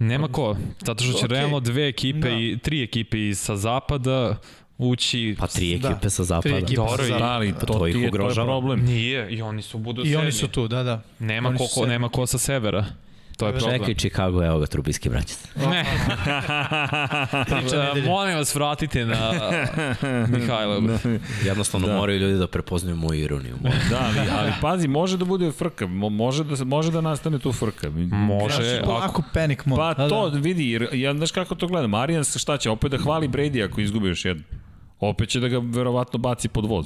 Nema ko, zato što će Okay. realno dve ekipe Da. i tri ekipe i sa zapada ući Pa tri Da. ekipe sa zapada. Tri ekipe Dobro, sa i- zapada. Da, ali Pa to, to ih to je ugrožava. problem. Nije, i oni su budu I oni su tu, da, da. Nema Oni ko, ko, nema ko sa severa. To je problem. Čekaj Chicago, evo ga Trubinski braćac. Ne. Da, molim vas, vratite na Mihajla. Da. Jednostavno Da. moraju ljudi da prepoznaju moju ironiju. Da, ali, ali pazi, može da bude frka, mo- može da, može da nastane tu frka. Može, Znači, ako, polako panic mode. Pa da, to, da. vidi, jer ja znaš kako to gledam, Arians šta će, opet da hvali Brady ako izgubi još jednu. Opet će da ga verovatno baci pod voz.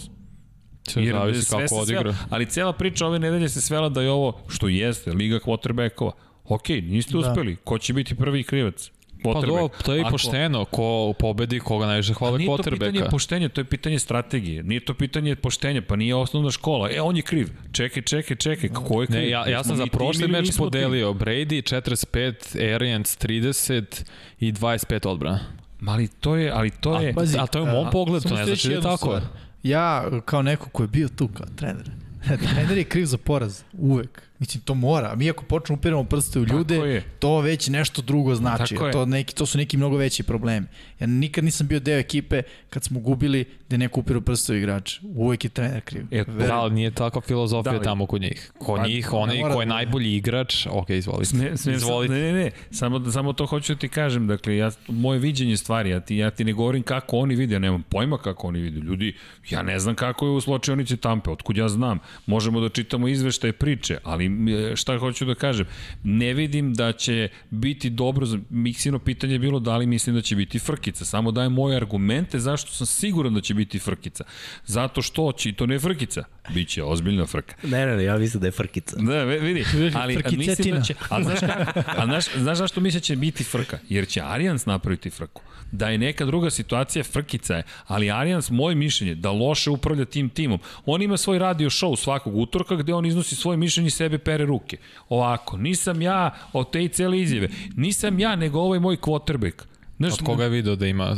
zavisi sve kako odigra. Svela, ali cela priča ove nedelje se svela da je ovo, što jeste, Liga quarterbackova. Ok, niste Da. uspeli. Ko će biti prvi krivac? Pa Quarterback. do, to je i Ako- pošteno, ko pobedi, koga najviše hvale Nije to pitanje poštenja, to je pitanje strategije. Nije to pitanje poštenja, pa nije osnovna škola. E, on je kriv. Čekaj, čekaj, čekaj, ko je kriv? Ne, ja, ja sam za prošli meč nismo tim? podelio Brady 45, Arians 30 i 25 odbrana. Ma ali to je, ali to je... Pazi, A to je u mom a, pogledu, samo ne znači da je tako. stvar. Ja, kao neko ko je bio tu kao trener, trener je kriv za poraz, uvek. Mislim, to mora. A mi ako počnemo upiramo prste u ljude, to već nešto drugo znači. Tako. To, neki, to su neki mnogo veći problemi. Ja nikad nisam bio deo ekipe kad smo gubili da neko upirao prste u igrač. Uvek je trener kriv. E, Verujem. Da, ali nije takva filozofija Da tamo kod njih. Kod Pa, njih, onaj ko je da- najbolji igrač, ok, izvolite. Sme, sme, izvolite. Ne, ne, ne, samo, samo to hoću da ti kažem, dakle, ja, moje viđenje stvari, ja ti, ja ti ne govorim kako oni vide, ja nemam pojma kako oni vide. Ljudi, ja ne znam kako je u sločionici Tampe, otkud ja znam. Možemo da čitamo izveštaje priče, ali e, šta hoću da kažem, ne vidim da će biti dobro, Miksino pitanje je bilo da li mislim da će biti frkica, samo dajem moje argumente zašto sam siguran da će biti frkica. Zato što će, i to ne frkica, bit će ozbiljna frka. Ne, ne, ne, ja mislim da je frkica. Da, vidi, ali mislim da će, ali znaš, kako, a znaš, znaš zašto mislim da će biti frka? Jer će Arijans napraviti frku. Da je neka druga situacija, frkica je, ali Arijans, moje mišljenje, da loše upravlja tim timom. On ima svoj radio show svakog utorka gde on iznosi svoje mišljenje i sebe pere ruke. Ovako, nisam ja od te i cele izjave, nisam ja, nego ovaj moj quarterback. Znaš, Od koga je video da ima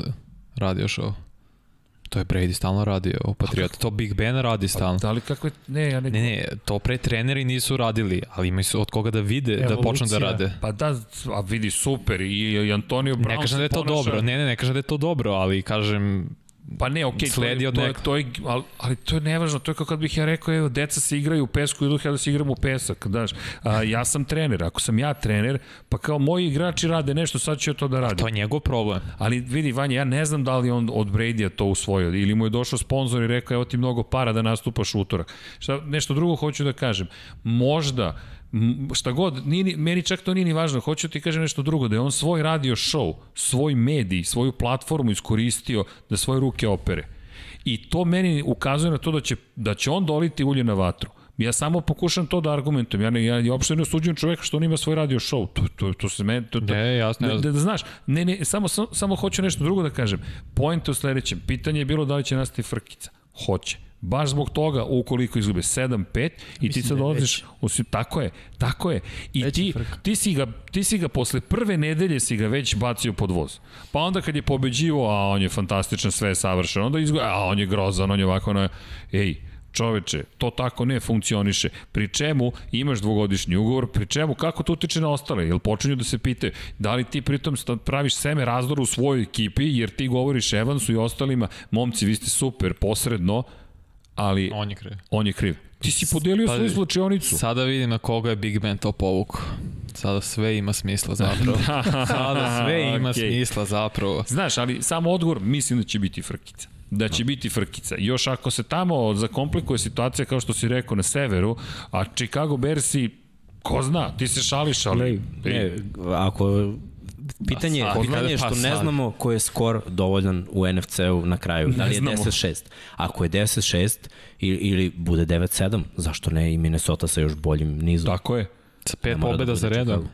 radio show? To je Brady stalno radio u Patriota. To Big Ben radi stalno. Da li kako je, ne, ja ne, Ne, ne, to pre treneri nisu radili, ali imaju od koga da vide, da počnu da Evolucija. rade. Pa da, a vidi, super, i, i Antonio Brown Ne kažem da je to ponaša- dobro, ne, ne, ne kažem da je to dobro, ali kažem, Pa ne, okej, Sledi to, od to, je, to je, ali, ali to je nevažno, to je kao kad bih ja rekao, evo, deca se igraju u pesku, idu ja da se igram u pesak, daš, a, ja sam trener, ako sam ja trener, pa kao moji igrači rade nešto, sad ću ja to da radim. to je njegov problem. Ali vidi, Vanja, ja ne znam da li on od Brady-a to usvojio, ili mu je došao sponsor i rekao, evo ti mnogo para da nastupaš utorak. Šta, nešto drugo hoću da kažem. Možda, šta god, nije, ni- meni čak to nije ni važno, hoću ti kažem nešto drugo, da je on svoj radio show, svoj medij, svoju platformu iskoristio da svoje ruke opere. I to meni ukazuje na to da će, da će on doliti ulje na vatru. Ja samo pokušam to da argumentujem. Ja, ne, ja, ja uopšte ne osuđujem čoveka što on ima svoj radio show. To, to, to se meni... To, to, Ne, jasno, da, da, da, znaš, ne, ne, samo, samo, samo hoću nešto drugo da kažem. Point je u sledećem. Pitanje je bilo da li će nastati frkica. Hoće. Baš zbog toga, ukoliko izgube 7-5 i ti sad da u si- tako je, tako je. I ti, ti, si ga, ti si ga posle prve nedelje si ga već bacio pod voz. Pa onda kad je pobeđivo, a on je fantastičan, sve je savršeno, onda izgleda, a on je grozan, on je ovako, ono, ej, čoveče, to tako ne funkcioniše. Pri čemu imaš dvogodišnji ugovor, pri čemu kako to utiče na ostale? Jel počinju da se pitaju da li ti pritom praviš seme razdora u svojoj ekipi, jer ti govoriš Evansu i ostalima, momci, vi ste super, posredno, ali On je kriv. on je kriv. Ti si podelio Pa, svoju zločionicu. Sada vidim na koga je Big Ben to povukao. Sada sve ima smisla zapravo. Sada sve ima Okej. smisla zapravo. Znaš, ali samo odgovor, mislim da će biti frkica. Da će biti frkica. Još ako se tamo zakomplikuje situacija kao što si rekao na severu, a Chicago Bearsi, ko zna, ti se šališ, ali... Ne, ako Pitanje, Pa sad, pitanje je pa što ne sad. znamo koji je skor dovoljan u NFC-u na kraju. Da li je znamo. 10-6? Ako je 10-6 ili, ili bude 9-7, zašto ne i Minnesota sa još boljim nizom? Tako je. Sa Ne pet da pobjeda bude za redom.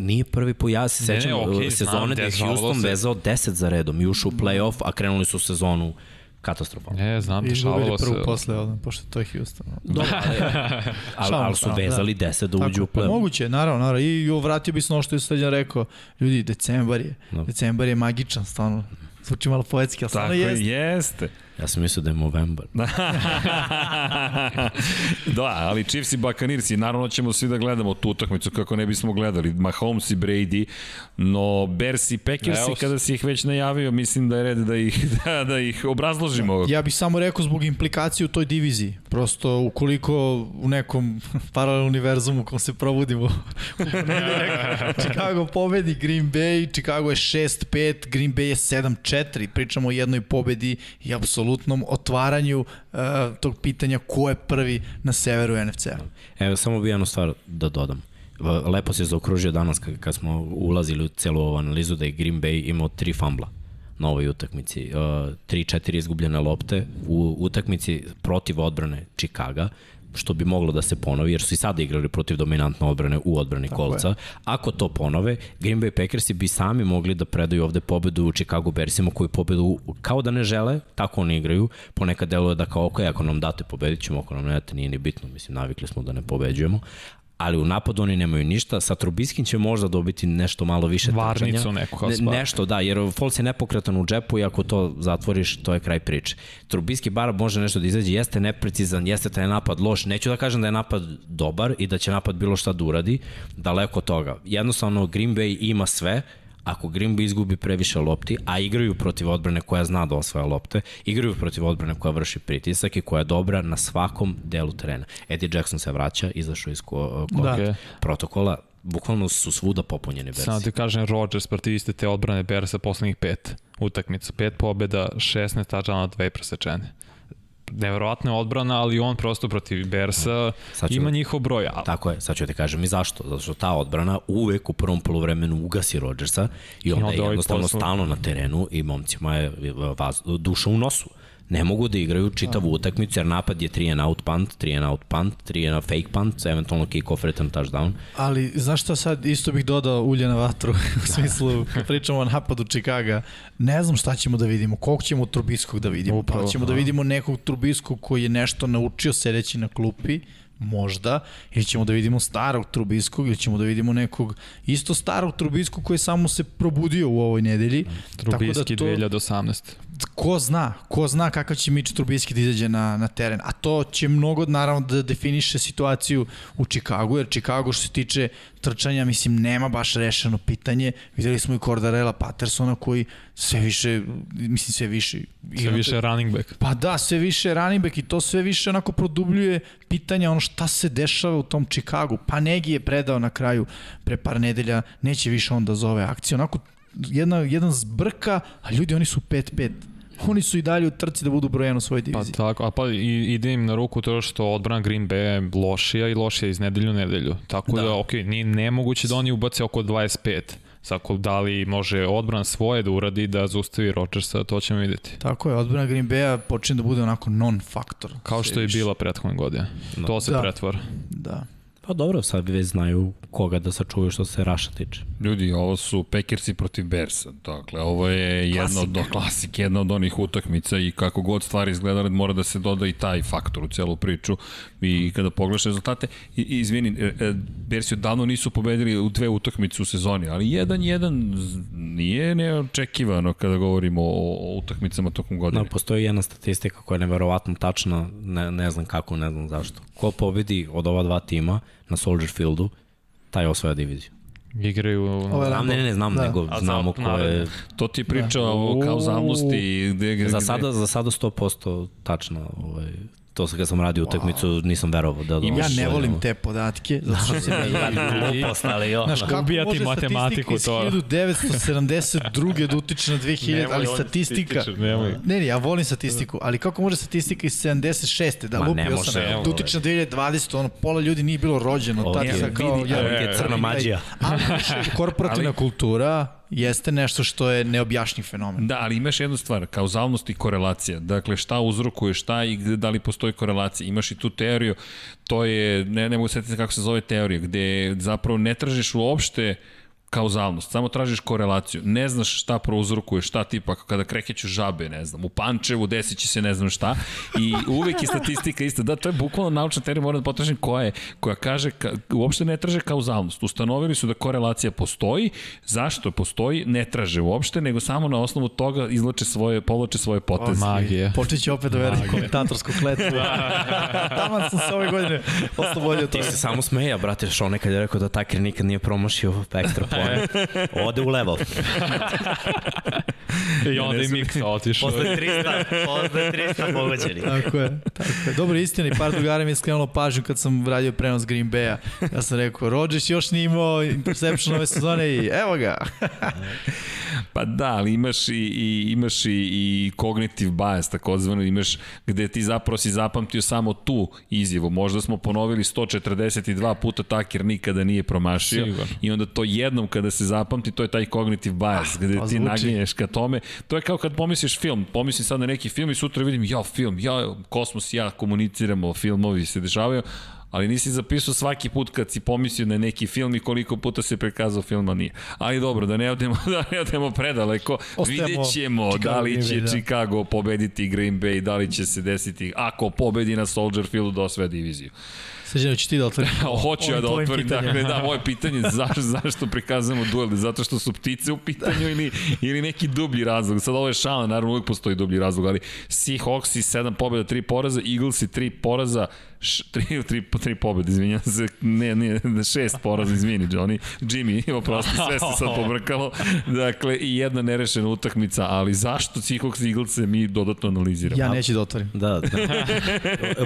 Nije prvi po ja se sećam okay, znam, sezone da je Houston se. vezao 10 za redom i ušao u play-off, a krenuli su sezonu katastrofalno. Ne, znam, I dešavalo se. prvu posle, ovdje, pošto to je Houston. Dobro, ali, ali, ali su da. vezali 10 da uđu u pa play-off. moguće, naravno, naravno. I vratio bi se na ono što je Sređan rekao. Ljudi, decembar je. Da. Decembar je magičan, stvarno. zvuči malo poetski, ali stvarno jeste. jeste. Ja sam mislio da je Movember. da, ali Chiefs i Buccaneers i naravno ćemo svi da gledamo tu utakmicu kako ne bismo gledali. Mahomes i Brady, no Bears i Packers i kada si ih već najavio, mislim da je red da ih, da, da ih obrazložimo. Ja bih samo rekao zbog implikacije u toj diviziji. Prosto ukoliko u nekom paralelnom univerzumu kom se probudimo Chicago pobedi Green Bay, Chicago je 6-5, Green Bay je 7-4, pričamo o jednoj pobedi i apsolutno apsolutnom otvaranju uh, tog pitanja ko je prvi na severu NFC-a. Evo, samo bi jednu stvar da dodam. Lepo se zaokružio danas kad smo ulazili u celu ovu analizu da je Green Bay imao tri fambla na ovoj utakmici. 3-4 uh, izgubljene lopte u utakmici protiv odbrane Čikaga što bi moglo da se ponovi, jer su i sada igrali protiv dominantne odbrane u odbrani Tako kolca. Je. Ako to ponove, Green Bay Packersi bi sami mogli da predaju ovde pobedu u Chicago Bearsima koji pobedu kao da ne žele, tako oni igraju. Ponekad deluje da kao, ok, ako nam date pobedit ćemo, ako nam ne date nije ni bitno, mislim, navikli smo da ne pobeđujemo, ali u napadu oni nemaju ništa. Sa Trubiskim će možda dobiti nešto malo više Varnicu trčanja. neku kao ne, Nešto, da, jer Foles je nepokretan u džepu i ako to zatvoriš, to je kraj priče. Trubiski bar može nešto da izađe, jeste neprecizan, jeste taj napad loš. Neću da kažem da je napad dobar i da će napad bilo šta da uradi, daleko toga. Jednostavno, Green Bay ima sve, ako Green Bay izgubi previše lopti, a igraju protiv odbrane koja zna da osvaja lopte, igraju protiv odbrane koja vrši pritisak i koja je dobra na svakom delu terena. Eddie Jackson se vraća, izašao iz ko, ko da. protokola, bukvalno su svuda popunjeni Bersi. Samo ti kažem, Rodgers protiv iste te odbrane Bersa poslednjih pet utakmica, pet pobjeda, 16 tačana, dve presečene neverovatna odbrana, ali on prosto protiv Bersa ću, ima njihov broj. Ali... Tako je, sad ću ti kažem i zašto. Zato što ta odbrana uvek u prvom polovremenu ugasi Rodgersa i onda, I onda je jednostavno poslu... stalno na terenu i momcima je vaz, duša u nosu ne mogu da igraju čitavu da. utakmicu, jer napad je 3 and out punt, 3 and out punt, 3 and fake punt, eventualno kick-off return touchdown. Ali, znaš šta sad, isto bih dodao ulje na vatru, u smislu, kad pričamo o napadu Čikaga, ne znam šta ćemo da vidimo, koliko ćemo Trubiskog da vidimo, Upravo, pa ćemo da vidimo nekog Trubiskog koji je nešto naučio sedeći na klupi, možda, ili ćemo da vidimo starog Trubiskog, ili ćemo da vidimo nekog isto starog Trubiskog koji samo se probudio u ovoj nedelji. Trubiski Tako da to, 2018 ko zna, ko zna kakav će Mitch Trubisky da izađe na, na teren, a to će mnogo naravno da definiše situaciju u Čikagu, jer Čikago što se tiče trčanja, mislim, nema baš rešeno pitanje. Videli smo i Cordarela Pattersona koji sve više, mislim, sve više... Sve više running back. Pa da, sve više running back i to sve više onako produbljuje pitanje ono šta se dešava u tom Čikagu. Pa Negi je predao na kraju pre par nedelja, neće više onda zove akcije. Onako jedna, jedan zbrka, a ljudi oni su 5-5 oni su i dalje u trci da budu brojen u svojoj diviziji. Pa tako, a pa i, ide im na ruku to što odbrana Green Bay je lošija i lošija iz nedelju u nedelju. Tako da, da ok, nije nemoguće da oni ubace oko 25. Sako da li može odbran svoje da uradi da zustavi Rodgersa, to ćemo videti. Tako je, odbrana Green Bay-a počinje da bude onako non-faktor. Kao što je bila prethodne godine. Da. To se da. pretvora. Da. Pa dobro, sad već znaju koga da sačuvaju što se Raša tiče. Ljudi, ovo su Packersi protiv Bersa. Dakle, ovo je jedna od klasik, jedna od onih utakmica i kako god stvari izgledale, mora da se doda i taj faktor u celu priču. I kada pogledaš rezultate, i, izvini, e, e, Bersi odavno nisu pobedili u dve utakmice u sezoni, ali 1-1 nije neočekivano kada govorimo o, o utakmicama tokom godine. Da, postoji jedna statistika koja je neverovatno tačna, ne, ne znam kako, ne znam zašto. Ko pobedi od ova dva tima, na Soldier Fieldu, taj osvaja diviziju. Igraju... Znam, ne, ne, ne, znam, da. nego znamo ko je... To ti priča da. o kauzalnosti. Gde, gde, za, sada, za sada 100% tačno ovaj, to sam kad sam radio utakmicu, wow. nisam verovao da... Ja ne volim te podatke, zato što se ne ja glupost, ali jo. Znaš, kako Ubijati može matematiku to. 1972. da utiče na 2000, ali statistika... Ne, ne, ja volim statistiku, ali kako može statistika iz 76. da lupi 8, da utiče na 2020, ono, pola ljudi nije bilo rođeno, tad je kao... Ja, je crna mađija. Ali, korporativna kultura, jeste nešto što je neobjašnjiv fenomen. Da, ali imaš jednu stvar, kauzalnost i korelacija. Dakle, šta uzrokuje šta i gde, da li postoji korelacija. Imaš i tu teoriju, to je, ne, ne mogu setiti kako se zove teorija, gde zapravo ne tražiš uopšte kauzalnost, samo tražiš korelaciju. Ne znaš šta prouzrokuje, šta tipa kada krekeću žabe, ne znam, u Pančevu desit će se ne znam šta i uvek je statistika ista. Da, to je bukvalno naučna teorija, moram da potražim koja je, koja kaže, ka, uopšte ne traže kauzalnost. Ustanovili su da korelacija postoji, zašto postoji, ne traže uopšte, nego samo na osnovu toga izlače svoje, povlače svoje poteze. Magije. Počet će opet da verati komentatorsku kletvu. Tamo sam se ove godine oslobodio toga. Ti se samo smeja, brate, što nekad je rekao da Taker nikad nije promašio ekstra point. Ode u level. I onda i Miksa otišao. Posle 300, posle 300 pogođeni. Tako je, tako je. Dobro, istina, i par drugara mi je skrenulo pažnju kad sam radio prenos Green Bay-a. Ja sam rekao, Rodgers još nije imao interception ove sezone i evo ga. pa da, ali imaš i, i imaš i, i cognitive bias, takozvano, imaš gde ti zapravo si zapamtio samo tu izjavu. Možda smo ponovili 142 puta Taker nikada nije promašio Sigur. i onda to jednom kada se zapamti, to je taj cognitive bias, gde pa, ti naginješ ka tome. To je kao kad pomisliš film, pomislim sad na neki film i sutra vidim, ja film, ja, kosmos, ja komuniciramo, filmovi se dešavaju, ali nisi zapisao svaki put kad si pomislio na neki film i koliko puta se prikazao film, a nije. Ali dobro, da ne odemo, da ne odemo predaleko, Ostajemo vidjet ćemo Chicago, da li će da. Chicago pobediti Green Bay, da li će se desiti, ako pobedi na Soldier Fieldu da osve diviziju. Sređeno, ću ti da otvorim. Hoću ja da otvorim, dakle, da, moje pitanje, zašto, zašto prikazujemo duel? Zato što su ptice u pitanju ili, ili neki dublji razlog? Sad ovo je šala, naravno uvijek postoji dublji razlog, ali Seahawks i 7 pobjeda, 3 poraza, Eagles i 3 poraza, š, tri, tri, tri pobjede, izvinjam se, ne, ne, šest poraza, izvini, Johnny, Jimmy, oprosti, sve se sad pobrkalo, dakle, i jedna nerešena utakmica, ali zašto Seahawks Eagles mi dodatno analiziramo? Ja neću da otvorim. Da, da.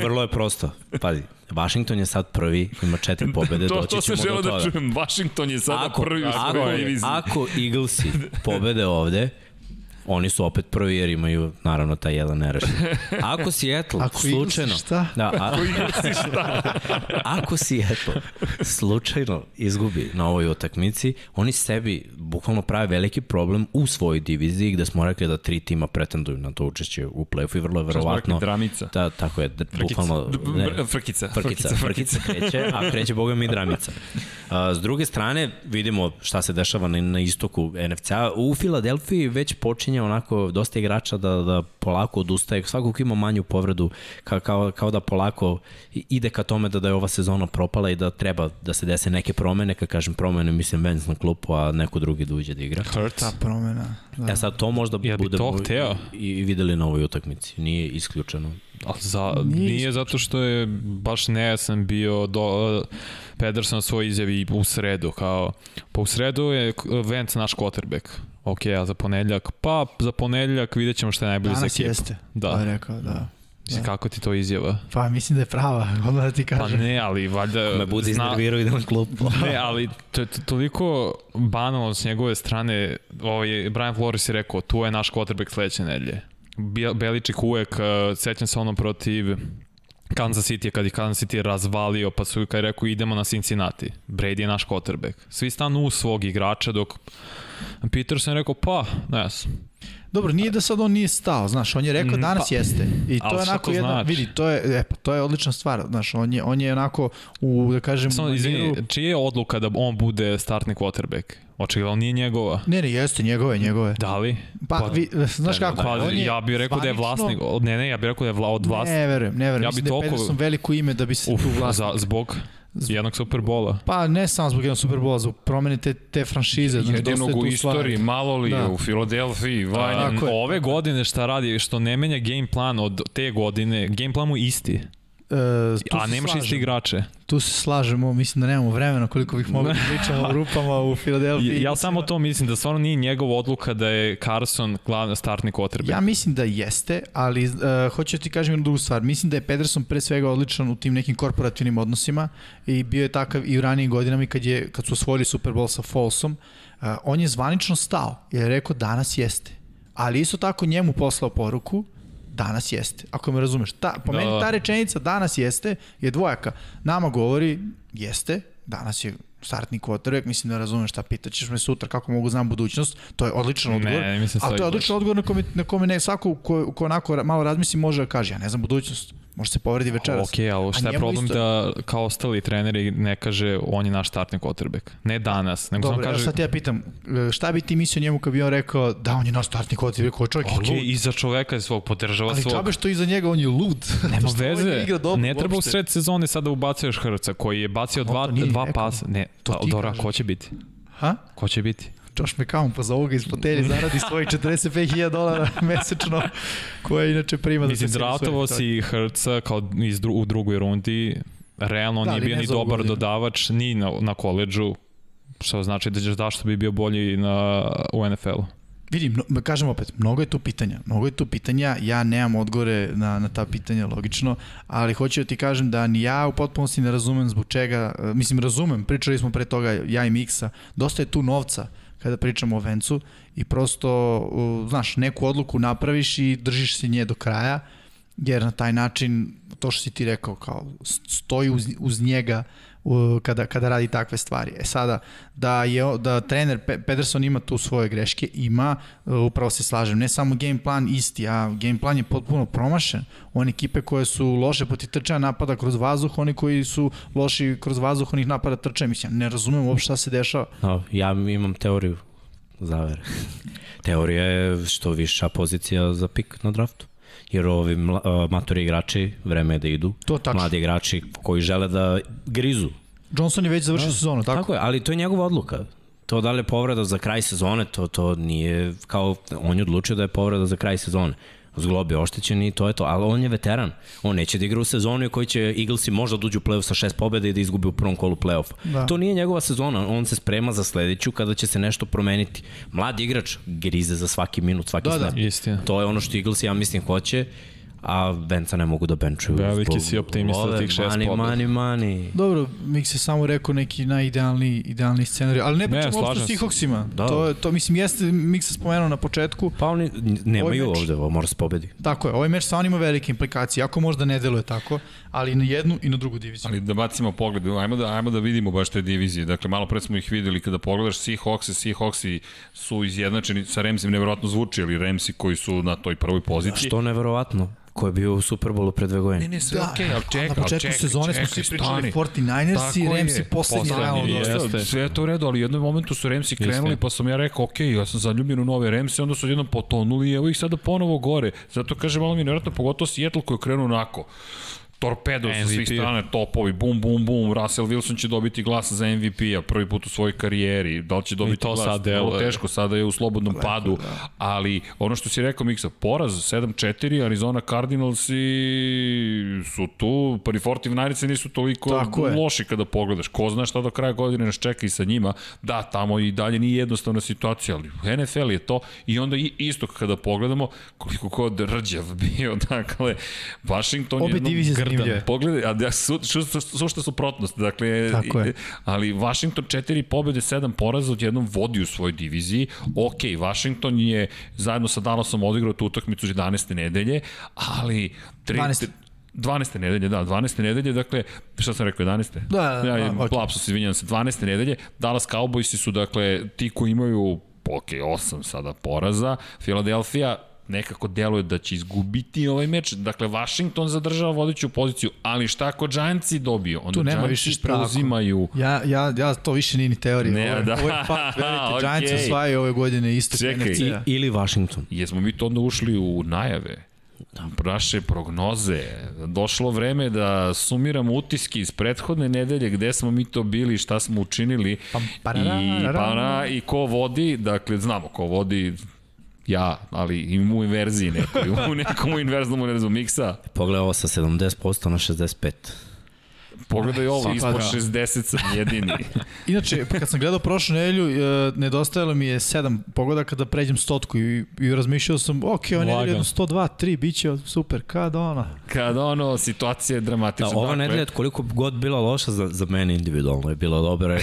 Vrlo je prosto. Pazi, Washington je sad prvi, ima četiri pobede, to, doći ćemo do toga. To se žele da čujem, Washington je sada ako, prvi u svojoj diviziji. Ako Eaglesi pobede ovde, Oni su opet prvi jer imaju naravno taj jedan nerešen. Ako Seattle ako slučajno... Šta? Da, a, ako šta? ako Seattle slučajno izgubi na ovoj utakmici, oni sebi bukvalno prave veliki problem u svojoj diviziji gde smo rekli da tri tima pretenduju na to učešće u play-offu i vrlo je verovatno... Dramica. Da, tako je, bukvalno... Ne, frkica. Frkica, frkica, frkica kreće, a kreće boga mi Dramica. A, s druge strane, vidimo šta se dešava na, na istoku NFC-a. U Filadelfiji već počinje počinje onako dosta igrača da, da polako odustaje. Svako ko ima manju povredu, kao, kao, kao da polako ide ka tome da, da je ova sezona propala i da treba da se dese neke promene, kad kažem promene, mislim Vance na klupu, a neko drugi da uđe da igra. Hurt. Ta promena. Da. E sad to možda ja bude to hteo. i videli na ovoj utakmici. Nije isključeno. A za, nije, nije zato što je baš nejasan bio do, uh, Pederson svoj izjavi u sredu, kao, pa u sredu je Vance naš quarterback Ok, a za ponedljak? Pa za ponedljak vidjet ćemo šta je najbolje Danas za ekipu. jeste, da. to je rekao, da. Da. Kako ti to izjava? Pa mislim da je prava, onda da ti kažem. Pa ne, ali valjda... Me budi zna... iznervirao i da klub. ne, ali to je toliko banalno s njegove strane. Ovaj, Brian Flores je rekao, tu je naš quarterback sledeće nedelje. Beličik uvek, uh, sećam se ono protiv Kansas City, kad je Kansas City razvalio, pa su kad je rekao idemo na Cincinnati. Brady je naš quarterback. Svi stanu u svog igrača, dok Peterson je rekao, pa, ne znam. Dobro, nije da sad on nije stao, znaš, on je rekao mm, danas pa, jeste. I to je onako jedna, znači? vidi, to je, e, pa, to je odlična stvar, znaš, on je, on je onako u, da kažem... Samo, izvini, čije je odluka da on bude startni quarterback? Očigledno nije njegova. Ne, ne, jeste njegove, njegove. Da li? Pa, pa vi, znaš kako? Pa, on je ja bih rekao da je vlasnik, ne, ne, ja bih rekao da je vla, od vlasnika. Ne, verujem, ne verujem. Ja Mislim da je Pederson veliko ime da bi se uf, tu vlasnik. Za, zbog? jednog Superbola. Pa ne samo zbog jednog Superbola, zbog promene te, te franšize. Znači, Jedinog u istoriji, malo li da. u Filadelfiji, Vanja. Ove godine šta radi, što ne menja game plan od te godine, game plan mu isti. E, A nemaš iste igrače. Tu se slažemo, mislim da nemamo vremena koliko bih mogli da pričamo o grupama u Filadelfiji. Ja, ja samo to mislim da stvarno nije njegova odluka da je Carson glavni startni kotrbe. Ja mislim da jeste, ali uh, hoću da ti kažem jednu drugu stvar. Mislim da je Pederson pre svega odličan u tim nekim korporativnim odnosima i bio je takav i u ranijim godinama kad, je, kad su osvojili Super Bowl sa Folsom. Uh, on je zvanično stao jer je rekao danas jeste. Ali isto tako njemu poslao poruku danas jeste, ako me razumeš. Ta, po da. meni ta rečenica danas jeste je dvojaka. Nama govori jeste, danas je startni quarterback, mislim da razumeš šta pitaćeš me sutra kako mogu znam budućnost, to je odličan odgovor. Ne, mislim a to je odličan odgovor na kome, na kome ne svako ko, ko onako malo razmisli može da kaže, ja ne znam budućnost. Može se povredi večeras. Ok, ali šta je problem isto... da kao ostali treneri ne kaže on je naš startni quarterback? Ne danas, nego Dobre, kaže... Dobro, sad ja pitam, šta bi ti mislio njemu kad bi on rekao da on je naš startni quarterback, ko čovjek okay, je lud? iza čoveka je svog, podržava ali svog. Ali čabe što iza njega, on je lud. Nema veze, dobro, ne treba uopšte. u sred sezone sada ubacuješ Hrca koji je bacio dva, dva pasa. Ne, to Dora, ko će biti? Ha? Ko će biti? Josh McCown pa za ovoga iz fotelje zaradi svojih 45.000 dolara mesečno koje inače prima Mislim, da draftovo si Hrca kao iz dru, u drugoj rundi realno da, nije bio ni dobar godinu. dodavač ni na, na koleđu što znači da ćeš zašto bi bio bolji na, u NFL-u. Vidim, no, kažem opet, mnogo je tu pitanja. Mnogo je tu pitanja, ja nemam odgovore na, na ta pitanja, logično, ali hoću da ti kažem da ni ja u potpunosti ne razumem zbog čega, mislim, razumem, pričali smo pre toga, ja i Miksa, dosta je tu novca kada pričamo o vencu i prosto, znaš, neku odluku napraviš i držiš se nje do kraja, jer na taj način, to što si ti rekao, kao stoji uz, uz njega kada, kada radi takve stvari. E sada, da, je, da trener Pederson ima tu svoje greške, ima, upravo se slažem, ne samo game plan isti, a game plan je potpuno promašen. One ekipe koje su loše poti trčanja napada kroz vazduh, oni koji su loši kroz vazduh, onih napada trčanja. Mislim, ne razumem uopšte šta se dešava. No, ja imam teoriju zavere. Teorija je što viša pozicija za pik na draftu jer ovi mla, matori igrači vreme je da idu. To tačno. Mladi igrači koji žele da grizu. Johnson je već završio da, sezonu, tako? Tako je, ali to je njegova odluka. To da li je povreda za kraj sezone, to, to nije kao, on je odlučio da je povreda za kraj sezone. Zglob je oštećen i to je to, ali on je veteran. On neće da igra u sezoni u kojoj će Eaglesi možda dođu u play-off sa šest pobjeda i da izgubi u prvom kolu play-off. Da. To nije njegova sezona, on se sprema za sledeću kada će se nešto promeniti. Mladi igrač grize za svaki minut, svaki da, snap. Da. Istina. To je ono što Eaglesi, ja mislim, hoće a Venca ne mogu da benčuju. Veliki si optimista za tih šest money, pobjeda. Money, money, Dobro, Mik se samo rekao neki najidealni idealni scenarij, ali ne pričamo uopšte o Seahawksima. Da. To, to mislim, jeste, Mik se spomenuo na početku. Pa oni nemaju ovaj ovde, ovo mora se pobedi. Tako je, ovaj meč sa onima velike implikacije, ako možda ne deluje tako, ali i na jednu i na drugu diviziju. Ali da bacimo pogled, ajmo da, ajmo da vidimo baš te divizije. Dakle, malo pre smo ih videli kada pogledaš Seahawks, Seahawksi su izjednačeni sa Ramsim, nevjerojatno zvuči, ali Ramsi koji su na toj prvoj poziciji. Što nevjerovatno? Ko je bio u Superbowlu pre dve godine. Ne, ne, sve da, okej, okay, ali čekaj, Na početku čekaj, sezone čekaj, smo svi pričali 49ers i Ramsi poslednji round. Sve je to u redu, ali u jednom momentu su Ramsi krenuli, pa sam ja rekao, ok, ja sam zaljubljen u nove Ramsi, onda su jednom potonuli i evo ih sada ponovo gore. Zato kažem, malo mi je nevjerojatno, pogotovo Seattle koji je krenuo onako torpedo sa svih strane, topovi, bum, bum, bum, Russell Wilson će dobiti glas za MVP-a prvi put u svojoj karijeri, da li će dobiti to glas, sad vrlo teško, sada je u slobodnom Lepo, padu, da. ali ono što si rekao Miksa, poraz 7-4, Arizona Cardinals i su tu, prvi 49 nisu toliko Tako loši je. kada pogledaš, ko zna šta do kraja godine nas čeka i sa njima, da, tamo i dalje nije jednostavna situacija, ali NFL je to. I onda i istok kada pogledamo, koliko kod rđav bio, dakle, Washington Obe je jednom grdan. Pogledaj, a ja, su, su, su, suprotnost. Dakle, Tako je. Ali Washington 4 pobjede, 7 poraza, odjednom vodi u svojoj diviziji. Ok, Washington je zajedno sa Dallasom odigrao tu utakmicu 11. nedelje, ali... 3, 12. 12. nedelje, da, 12. nedelje, dakle, šta sam rekao, 11. Da, da, da. Ja, okay. lapsus, izvinjam se, 12. nedelje, Dallas Cowboysi su, dakle, ti koji imaju, ok, 8 sada poraza, Philadelphia nekako deluje da će izgubiti ovaj meč. Dakle, Washington zadržava vodeću poziciju, ali šta ako Giantsi dobiju? Onda tu nema Giantsi više preuzimaju... Ja, ja, ja, to više nije ni teorija. Ne, ovo, da. ovo je fakt, velite, okay. Giants osvajaju ove godine isto. Čekaj. I, ili Washington. Jesmo mi to onda ušli u najave? Da. Naše prognoze. Došlo vreme da sumiramo utiski iz prethodne nedelje gde smo mi to bili, šta smo učinili pa, i, para, i ko vodi, dakle znamo ko vodi, Ja, ali im u inverziji nekoj, u nekom inverznom univerzu miksa. Pogledaj ovo sa 70% na 65%. Pogledaj ovo, ispod 60 sam jedini. Inače, kad sam gledao prošlu nedelju, e, nedostajalo mi je 7 pogoda kada pređem stotku i, i razmišljao sam, ok, on je jedno 102, 3, bit će super, kad ono. Kad ono, situacija je dramatična. Da, ova dakle, nedelja, koliko god bila loša za, za mene individualno, je bila dobra.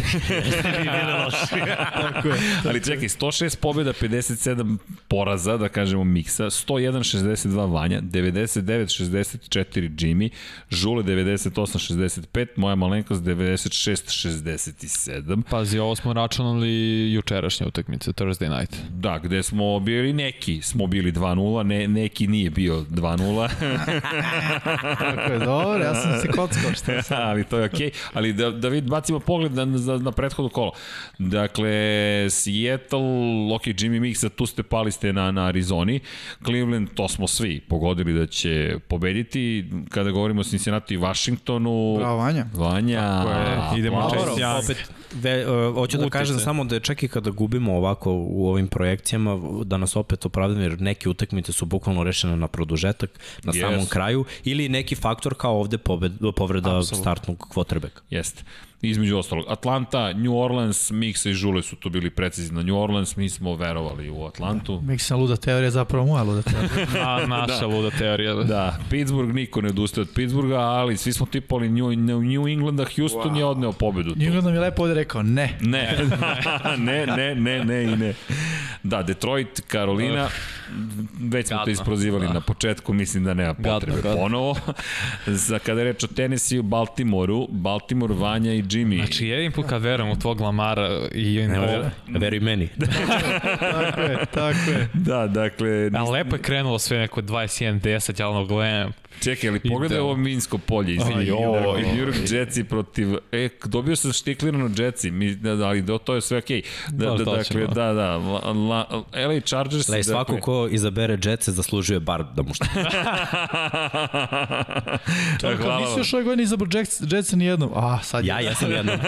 Nije bila loša. Tako je. Ali čekaj, 106 pobjeda, 57 poraza, da kažemo miksa, 101, 62 Vanja, 99, 64 Jimmy, Žule 98, 95, moja malenkost 96-67. Pazi, ovo smo računali jučerašnje utakmice, Thursday night. Da, gde smo bili neki, smo bili 2-0, ne, neki nije bio 2-0. Tako je, dobro, ja sam se kockao, što sam. ali to je okej, okay. ali da, da vid, bacimo pogled na, na, na prethodno kolo. Dakle, Seattle, ok, Jimmy Mixa, tu ste pali ste na, na Arizoni, Cleveland, to smo svi pogodili da će pobediti, kada govorimo o Cincinnati i Washingtonu. Bravo, Vanja. Vanja. Tako je, idemo čest. Opet, ve, uh, hoću da kažem samo da je čak i kada gubimo ovako u ovim projekcijama, da nas opet opravdamo, jer neke utakmice su bukvalno rešene na produžetak, na yes. samom kraju, ili neki faktor kao ovde pobed, povreda Absolut. startnog quarterbacka. Jeste između ostalog. Atlanta, New Orleans, Mixa i Žule su tu bili precizni na New Orleans, mi smo verovali u Atlantu. Da. Mixa luda teorija zapravo moja luda teorija. A, naša da. luda teorija. Da. da, Pittsburgh niko ne odustaje od Pittsburgha, ali svi smo tipali New, New Englanda, Houston wow. je odneo pobedu. New England mi je lepo ovde rekao ne. Ne, ne, ne, ne, ne i ne. Da, Detroit, Karolina, već smo Gadno. to isprozivali da. na početku, mislim da nema potrebe gadno, gadno. ponovo. Za kada je reč o Tennessee u Baltimoru, Baltimore, Vanja i Jimmy. Znači, jedin put kad verujem u tvog Lamara i... Ne, veruj meni. tako je, tako je. Da, dakle... A lepo je krenulo sve neko 21-10, ja ono gledam, Čekaj, ali pogledaj ovo Minsko polje, izvini. Jo, New York Jetsi protiv... E, dobio sam štiklirano Jetsi, mi, da, ali do, to je sve okej. Okay. Da, da, da, dakle, da, da. La, la, LA Chargers... Le, svako dakle... ko izabere Jetsi zaslužuje bar da mu što... Čekaj, Hvala nisi još ove godine izabrao Jetsi nijednom. A, sad ja, ja sam jednom.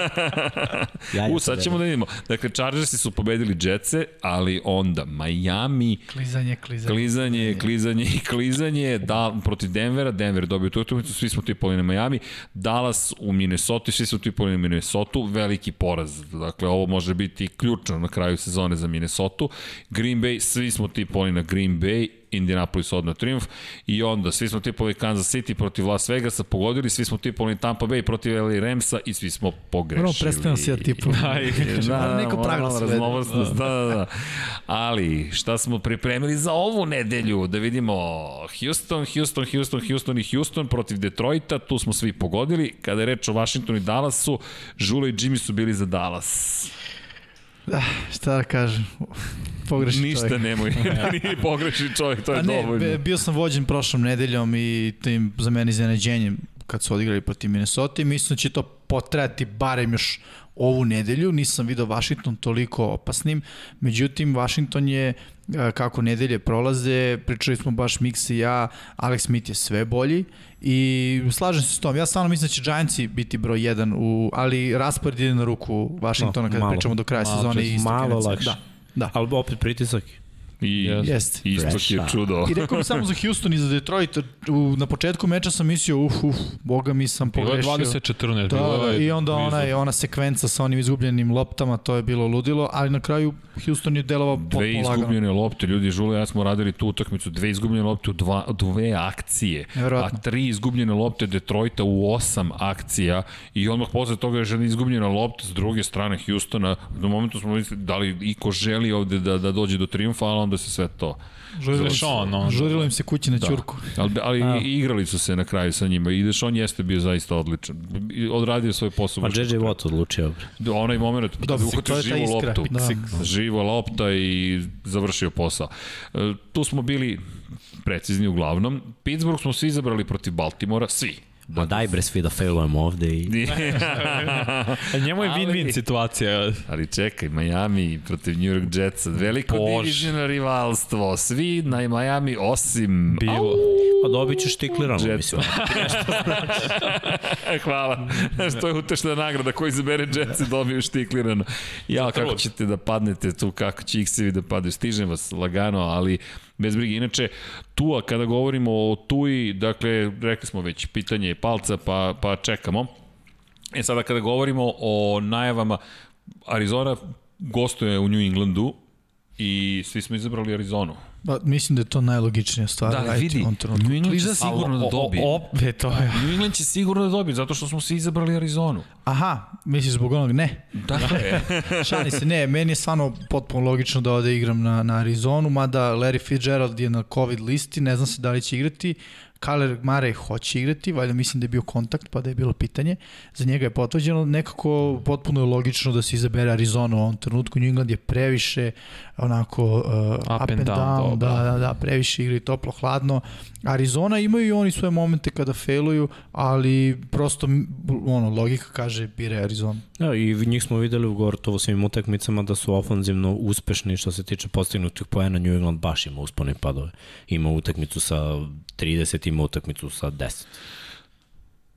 ja, ja U, sad ćemo da vidimo. Dakle, Chargersi su pobedili Jetsi, ali onda Miami... Klizanje, klizanje. Klizanje, klizanje i klizanje, da, protiv Denver Denvera, Denver dobio tu utakmicu, svi smo tipali na Miami, Dallas u Minnesota, svi smo tipali na Minnesota, veliki poraz, dakle ovo može biti ključno na kraju sezone za Minnesota, Green Bay, svi smo tipali na Green Bay, Indianapolis odno triumf i onda svi smo tipovali Kansas City protiv Las Vegasa, pogodili, svi smo tipovali Tampa Bay protiv LA Ramsa i svi smo pogrešili. Prvo predstavljam si ja tipu. da, da, neko pravilo sve. Da, da, da. Ali, šta smo pripremili za ovu nedelju? Da vidimo Houston, Houston, Houston, Houston i Houston protiv Detroita, tu smo svi pogodili. Kada je reč o Washingtonu i Dallasu, Žula i Jimmy su bili za Dallas. Da, šta da kažem, pogrešni Ništa čovjek. nemoj, nije pogrešni čovjek, to je A ne, dovoljno. Bio sam vođen prošlom nedeljom i tim za mene iznenađenjem kad su odigrali protiv Minnesota i mislim da će to potrajati barem još ovu nedelju. Nisam video Washington toliko opasnim, međutim Washington je kako nedelje prolaze, pričali smo baš Mix i ja, Alex Smith je sve bolji i slažem se s tom. Ja stvarno mislim da će Giantsi biti broj 1, u, ali raspored ide na ruku Washingtona no, kada malo, pričamo do kraja malo, sezone i Malo lakše. Da, da. Ali opet pritisak I yes. istok je čudo. I rekao samo za Houston i za Detroit, u, na početku meča sam mislio, uf, uf, boga mi sam pogrešio. Bilo je 20-14. Da, bilo je i onda ona, ona sekvenca sa onim izgubljenim loptama, to je bilo ludilo, ali na kraju Houston je delovao potpuno Dve izgubljene lopte, ljudi, Žule, ja smo radili tu utakmicu, dve izgubljene lopte u dva, dve akcije, a tri izgubljene lopte Detroita u osam akcija i odmah posle toga je žena izgubljena lopta s druge strane Houstona. Na momentu smo mislili da li iko želi ovde da, da dođe do triumfa, ali onda se sve to Žurilo, Dešon, on, žurilo im se kući na da. ćurku. Ali, ali A. igrali su se na kraju sa njima i Dešon jeste bio zaista odličan. Odradio svoj posao. Pa JJ Watt odlučio. Da, onaj moment, da uhvatio živu loptu. Da. Živa lopta i završio posao. E, tu smo bili precizni uglavnom. Pittsburgh smo svi izabrali protiv Baltimora, svi Ma daj bre svi da failujemo ovde i... Njemu je win-win situacija. Ali čekaj, Miami protiv New York Jetsa, veliko divizijno rivalstvo, svi na Miami osim... Bilo. Pa dobit ćeš tiklirano, mislim. Hvala. Što je utešna nagrada koji izabere Jets i dobiju štiklirano. Ja, kako ćete da padnete tu, kako će X-evi da padaju. Stižem vas lagano, ali bez brige. Inače, Tua, kada govorimo o Tui, dakle, rekli smo već, pitanje je palca, pa, pa čekamo. E sada kada govorimo o najavama, Arizona gostuje u New Englandu i svi smo izabrali Arizonu. Ba, mislim da je to najlogičnija stvar. Da, ali vidi, New England će sigurno da dobije. Opet to je. New England će sigurno da dobije, zato što smo se izabrali Arizonu. Aha, misliš zbog onog ne? Da. je. Šani se, ne, meni je stvarno potpuno logično da ode igram na, na Arizonu, mada Larry Fitzgerald je na COVID listi, ne znam se da li će igrati. Kaler Mare hoće igrati, valjda mislim da je bio kontakt, pa da je bilo pitanje. Za njega je potvrđeno, nekako potpuno je logično da se izabere Arizona u ovom trenutku. New England je previše onako uh, up, up and, and down, down da, da, da, previše igri toplo, hladno. Arizona imaju i oni svoje momente kada failuju, ali prosto ono, logika kaže bire Arizona. Da, i njih smo videli u gotovo svim utakmicama da su ofanzivno uspešni što se tiče postignutih poena New England baš ima uspone padove. Ima utakmicu sa 30, ima utakmicu sa 10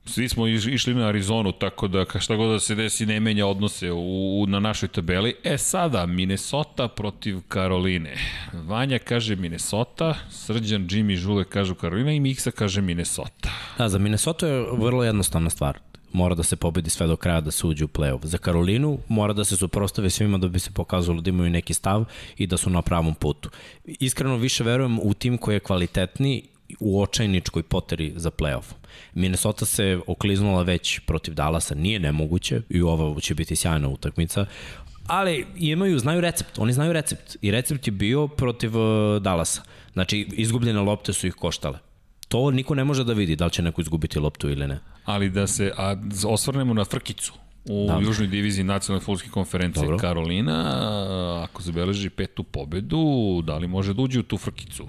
svi smo išli na Arizonu, tako da šta god da se desi ne menja odnose u, u, na našoj tabeli. E sada, Minnesota protiv Karoline. Vanja kaže Minnesota, Srđan, Jimmy, Žule kažu Karolina i Miksa kaže Minnesota. Da, za Minnesota je vrlo jednostavna stvar mora da se pobedi sve do kraja da se uđe u play-off. Za Karolinu mora da se suprostave svima da bi se pokazalo da imaju neki stav i da su na pravom putu. Iskreno više verujem u tim koji je kvalitetni u očajničkoj poteri za play-off. Minnesota se okliznula već protiv Dallasa, nije nemoguće i ova će biti sjajna utakmica, ali imaju, znaju recept, oni znaju recept i recept je bio protiv uh, Dallasa. Znači, izgubljene lopte su ih koštale. To niko ne može da vidi da li će neko izgubiti loptu ili ne. Ali da se a, osvrnemo na Frkicu u da. južnoj diviziji nacionalne futbolske konferencije Dobro. Karolina, ako zabeleži petu pobedu, da li može da uđe u tu Frkicu?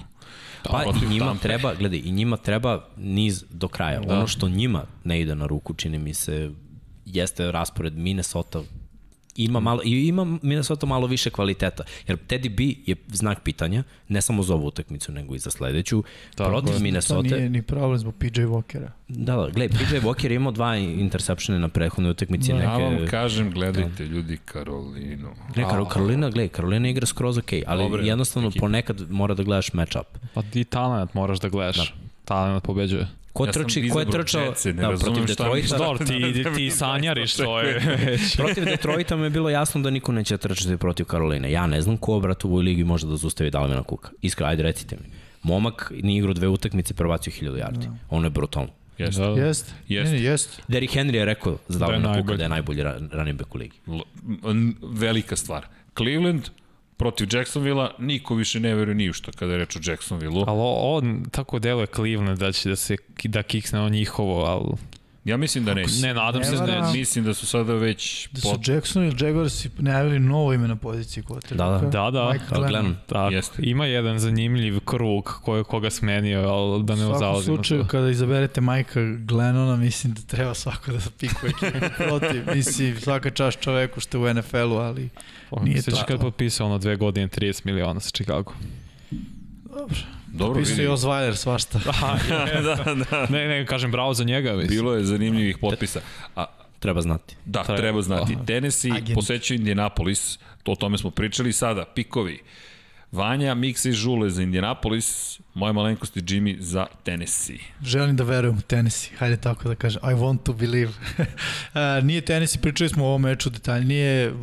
Pa i njima tampe. treba, gledaj, i njima treba niz do kraja. Da. Ono što njima ne ide na ruku, čini mi se, jeste raspored Minnesota ima malo i ima Minnesota malo više kvaliteta. Jer Teddy B je znak pitanja, ne samo za ovu utakmicu, nego i za sledeću. Tako, protiv Minnesota. To nije ni problem zbog PJ Walkera. Da, da, gledaj, PJ Walker imao dva interseptione na prethodnoj utakmici. Da, neke... Ja vam kažem, gledajte da. ljudi Karolinu. Ne, Kar Karolina, gledaj, Karolina igra skroz ok, ali Dobre, jednostavno ekipa. ponekad mora da gledaš match-up. Pa ti talent moraš da gledaš. Da. Talent pobeđuje. Ko ja trči, ko je trčao ne da, protiv Detroita? Dobro, ti, ti sanjariš to je protiv Detroita mi je bilo jasno da niko neće trčati protiv Karoline. Ja ne znam ko, brat, u ovoj ligi može da zustavi Dalvina Kuka. Iskra, ajde recite mi. Momak nije igrao dve utakmice, prebacio 1000 yardi. Da. Ono je brutalno. Jeste. Da. Jeste. Jest. Ne, jest. Derrick Henry je rekao za Dalvina da Kuka da je najbolji running back u ligi. L velika stvar. Cleveland, protiv Jacksonvilla niko više ne veruje ni u što kada je reč o Jacksonvilleu. Ali on tako deluje Cleveland da će da se da kiksne on njihovo, ali Ja mislim da neće. Ne, nadam se da ne. Mislim da su sada već... Da su pot... Jackson ili Jaguars najavili novo ime na poziciji quarterbacka. Da, da. Da, da. Mike Glenn. Glenn. Da, Jeste. Ima jedan zanimljiv krug koji, koga smenio, ali da ne zalazimo. U svakom slučaju, kada izaberete Majka Glennona, mislim da treba svako da pikuje ekipu protiv. Mislim, svaka čast čoveku što je u NFL-u, ali nije to. Sveći kad potpisao na dve godine 30 miliona sa Chicago. Dobro. Dobro, Pisao je Osweiler svašta. Aha, da, da. Ne, ne, kažem bravo za njega. Mislim. Bilo je zanimljivih potpisa. A, treba znati. Da, treba, treba znati. Tennessee posećuje Indianapolis, to o tome smo pričali sada, pikovi. Uh, Vanja, Miksa i Žule za Indianapolis, moje malenkosti Jimmy za Tennessee. Želim da verujem u Tennessee, hajde tako da kažem, I want to believe. nije Tennessee, pričali smo o ovom meču detaljnije,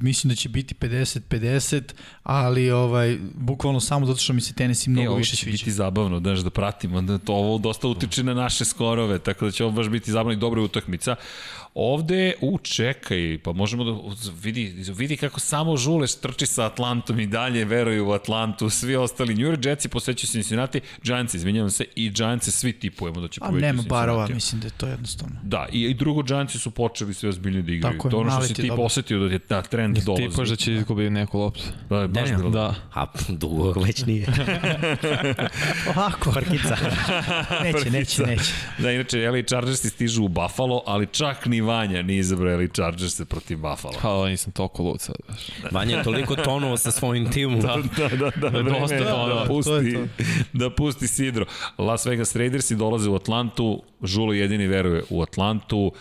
mislim da će biti 50-50, ali ovaj, bukvalno samo zato što mi se Tennessee mnogo e, više sviđa. biti zabavno, daš da pratimo, da to ovo dosta utiče na naše skorove, tako da će ovo baš biti zabavno i dobra utakmica. Ovde, u, čekaj, pa možemo da vidi, vidi kako samo Žuleš trči sa Atlantom i dalje veruju u Atlantu, svi ostali New York Jetsi posećaju Cincinnati, Giants, izvinjavam se, i Giants svi tipujemo da će pobediti Cincinnati. A nema barova, mislim da je to jednostavno. Da, i, i drugo Giantsi su počeli sve ozbiljnije da igraju. Tako je, to ono što si ti dobro. posetio da je ta trend Nis dolazi. Tipaš da će izgubiti neku loptu. Da, je baš bilo. Da. A, dugo već nije. Ovako. Parkica. neće, neće, neće. Da, inače, LA Chargersi stižu u Buffalo, ali čak ni Vanja nije izabrao LA Chargers proti Buffalo. Pa, nisam toliko lud sad. Vanja je toliko tonuo sa svojim timom. da, da, da, da, vreme dosta da, da, pusti, to to. da pusti Sidro. Las Vegas Raidersi dolaze u Atlantu, Žulo jedini veruje u Atlantu.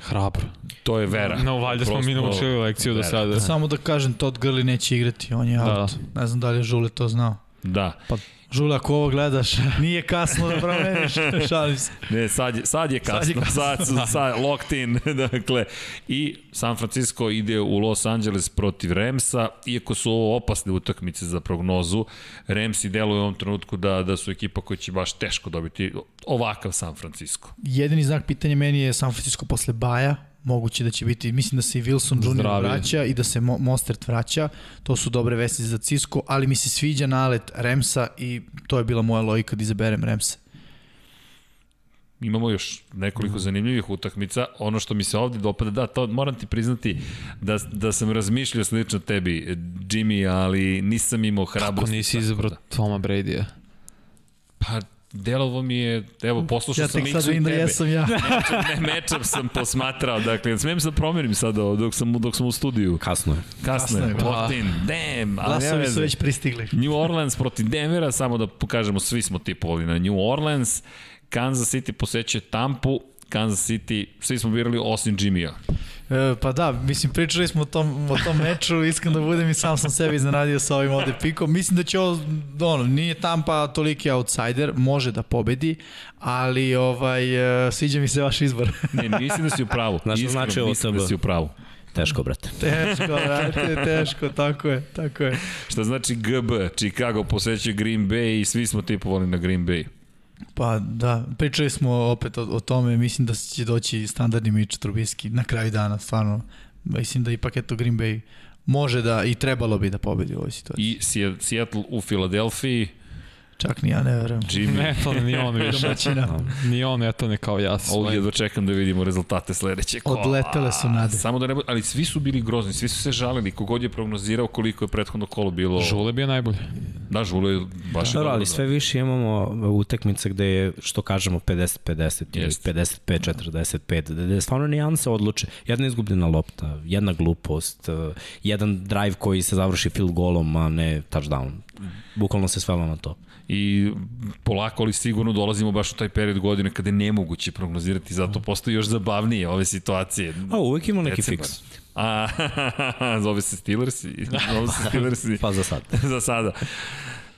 Hrabro. To je vera. No, valjda smo mi naučili lekciju vera. do sada. Samo da kažem, Todd Gurley neće igrati, on je da. out. Ne znam da li je Žule to znao. Da. Pa Žula, ako ovo gledaš, nije kasno da promeniš, šalim se. Ne, sad je, sad je kasno, sad, je kasno. sad, sad, sad locked in, dakle. I San Francisco ide u Los Angeles protiv Remsa, iako su ovo opasne utakmice za prognozu, Remsi deluju u ovom trenutku da, da su ekipa koja će baš teško dobiti ovakav San Francisco. Jedini znak pitanja meni je San Francisco posle Baja, moguće da će biti, mislim da se i Wilson Jr. Zdravi. vraća i da se Mo Mostert vraća, to su dobre vesti za Cisco, ali mi se sviđa nalet Remsa i to je bila moja logika da izaberem Remsa. imamo još nekoliko mm. zanimljivih utakmica. Ono što mi se ovde dopada, da, to moram ti priznati da, da sam razmišljao slično tebi, Jimmy, ali nisam imao hrabrost. Kako nisi izabrao da. Toma Brady-a? Pa, delovo mi je, evo, poslušao ja sam Miksu i tebe. Ja sam ja. ne, matchup sam posmatrao, dakle, smijem se da promenim sada dok sam, dok sam u studiju. Kasno je. Kasno, Kasno je, Potin, damn. Glasovi su već pristigli. New Orleans protiv Denvera, samo da pokažemo, svi smo tipovali na New Orleans. Kansas City posećuje Tampu, Kansas City, svi smo birali osim Jimmy-a. E, pa da, mislim, pričali smo o tom, o tom meču, iskreno da budem i sam sam sebi iznenadio sa ovim ovde pikom. Mislim da će ovo, ono, nije Tampa toliki outsider, može da pobedi, ali ovaj, e, sviđa mi se vaš izbor. ne, mislim da si u pravu. Znaš što znači ovo mislim da si u pravu. Teško, brate. Teško, brate, teško, tako je, tako je. Šta znači GB? Chicago posećuje Green Bay i svi smo tipovali na Green Bay. Pa da, pričali smo opet o, o tome, mislim da će doći standardni Mitch Trubiski na kraju dana, stvarno. Mislim da ipak eto Green Bay može da i trebalo bi da pobedi u ovoj situaciji. I Seattle u Filadelfiji, Čak ni ja ne verujem. Jimmy. Ne, to ni on više. ni on, eto ne kao ja. Ovdje jedva čekam da vidimo rezultate sledeće. Ko, Odletele su nade. Samo da ne ali svi su bili grozni, svi su se žalili, kogod je prognozirao koliko je prethodno kolo bilo. Žule bio najbolje. Da, Žule je baš da, dobro. ali sve više imamo utekmice gde je, što kažemo, 50-50 ili 55-45, da je stvarno nijanse odluče. Jedna izgubljena lopta, jedna glupost, jedan drive koji se završi field golom, a ne touchdown. Bukvalno se svelo na to i polako ali sigurno dolazimo baš u taj period godine kada je nemoguće prognozirati, zato postoji još zabavnije ove situacije. A uvek ima neki fiks. A, zove se Steelers, zove se Steelers. pa za sad. za sada.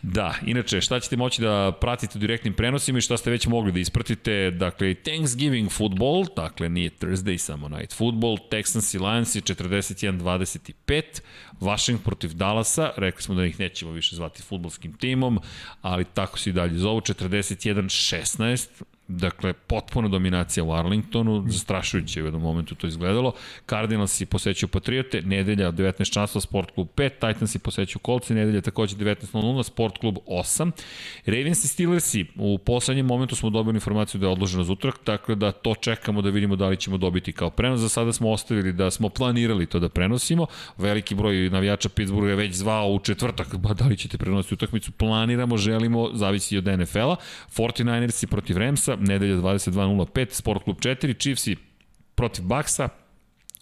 Da, inače, šta ćete moći da pratite u direktnim prenosima i šta ste već mogli da ispratite, dakle, Thanksgiving football, dakle, nije Thursday, samo night football, Texans i Lions je 41-25, Washington protiv Dallasa, rekli smo da ih nećemo više zvati futbolskim timom, ali tako se i dalje zovu, 41-16, Dakle, potpuna dominacija u Arlingtonu, zastrašujuće u jednom momentu to izgledalo. Cardinals i posećuju Patriote, nedelja 19 časova, Sport klub 5, Titans i posećuju Kolci, nedelja takođe 19.00, Sport klub 8. Ravens i Steelersi, u poslednjem momentu smo dobili informaciju da je odloženo za utrak, tako da to čekamo da vidimo da li ćemo dobiti kao prenos. Za sada smo ostavili da smo planirali to da prenosimo. Veliki broj navijača Pittsburgha je već zvao u četvrtak, ba da li ćete prenositi utakmicu, planiramo, želimo, zavisi od NFL-a. 49ersi protiv Ramsa, nedelja 22.05, Sport klub 4, Chiefs protiv Baksa,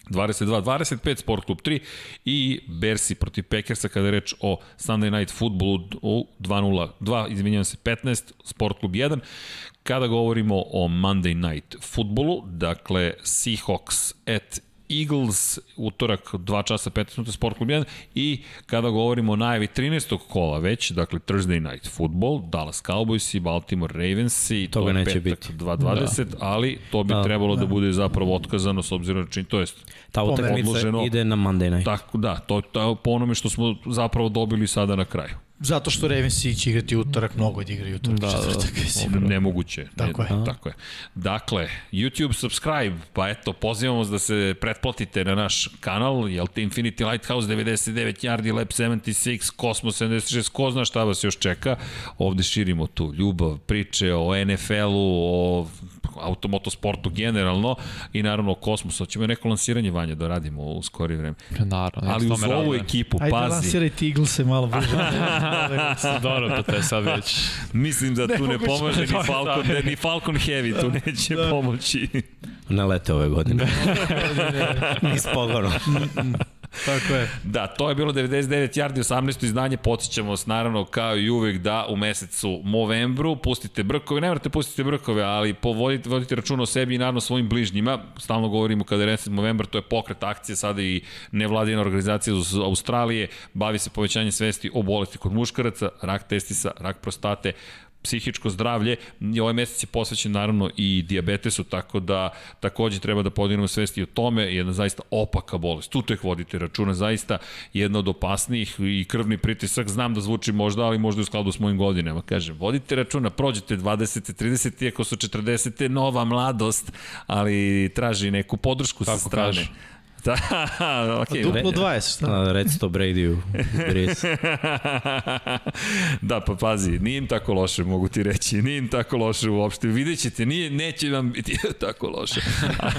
22-25, Sport klub 3 i Bersi protiv Packersa kada je reč o Sunday Night Footballu u 2-0, 2, izvinjam se, 15, Sport klub 1. Kada govorimo o Monday Night Footballu, dakle Seahawks at Eagles, utorak 2 časa 15 minuta Sport Club 1 i kada govorimo o najavi 13. kola već, dakle Thursday Night Football, Dallas Cowboys i Baltimore Ravens i to, to neće biti 2.20, da. ali to bi da, trebalo da. da bude zapravo otkazano s obzirom na čin, to jest ta utakmica ide na Monday Night. Tako da, to, to po onome što smo zapravo dobili sada na kraju. Zato što Ravensi će igrati utorak, mnogo da igraju utorak. Da, da, da. Nemoguće. Tako ne, je. Tako je. Dakle, YouTube subscribe, pa eto, pozivamo vas da se pretplatite na naš kanal, jel te Infinity Lighthouse 99, Yardi Lab 76, Cosmos 76, ko zna šta vas još čeka. Ovde širimo tu ljubav, priče o NFL-u, o automotosportu generalno i naravno o kosmosu. Hoćemo neko lansiranje vanja da radimo u skori vreme. Naravno. Ali uz ovu ekipu, Ajde, pazi. Ajde lansirajte Eaglese malo brže. Dobro, pa to je sad već... Mislim da tu ne pomaže ni Falcon, ne, ni Falcon Heavy tu neće da. pomoći. Ne lete ove godine. Nis pogoro. Tako je. Da, to je bilo 99 yardi, 18. izdanje, podsjećamo vas naravno kao i uvek da u mesecu novembru pustite brkove, ne morate pustite brkove, ali povodite, vodite račun o sebi i naravno svojim bližnjima, stalno govorimo kada je 10. novembar, to je pokret akcije sada i nevladina organizacija iz Australije, bavi se povećanjem svesti o bolesti kod muškaraca, rak testisa, rak prostate, psihičko zdravlje. Ovaj mesec je posvećen naravno i diabetesu, tako da takođe treba da podignemo svesti o tome. Jedna zaista opaka bolest. Tu tek vodite računa, zaista jedna od opasnijih i krvni pritisak. Znam da zvuči možda, ali možda u skladu s mojim godinama. Kažem, vodite računa, prođete 20. 30. iako su 40. nova mladost, ali traži neku podršku Tako sa strane. Kaže Da, okej. Okay. Duplo 20, šta? Da. Da, reci to Brady-u. da, pa pazi, nije im tako loše, mogu ti reći. Nije im tako loše uopšte. Vidjet ćete, nije, neće nam biti tako loše.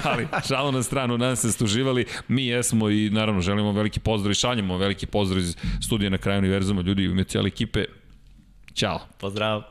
Ali, šalo na stranu, nadam se da stuživali. Mi jesmo i, naravno, želimo veliki pozdrav i šaljemo veliki pozdrav iz studija na kraju univerzuma. Ljudi, u cijele ekipe, Ćao. Pozdrav.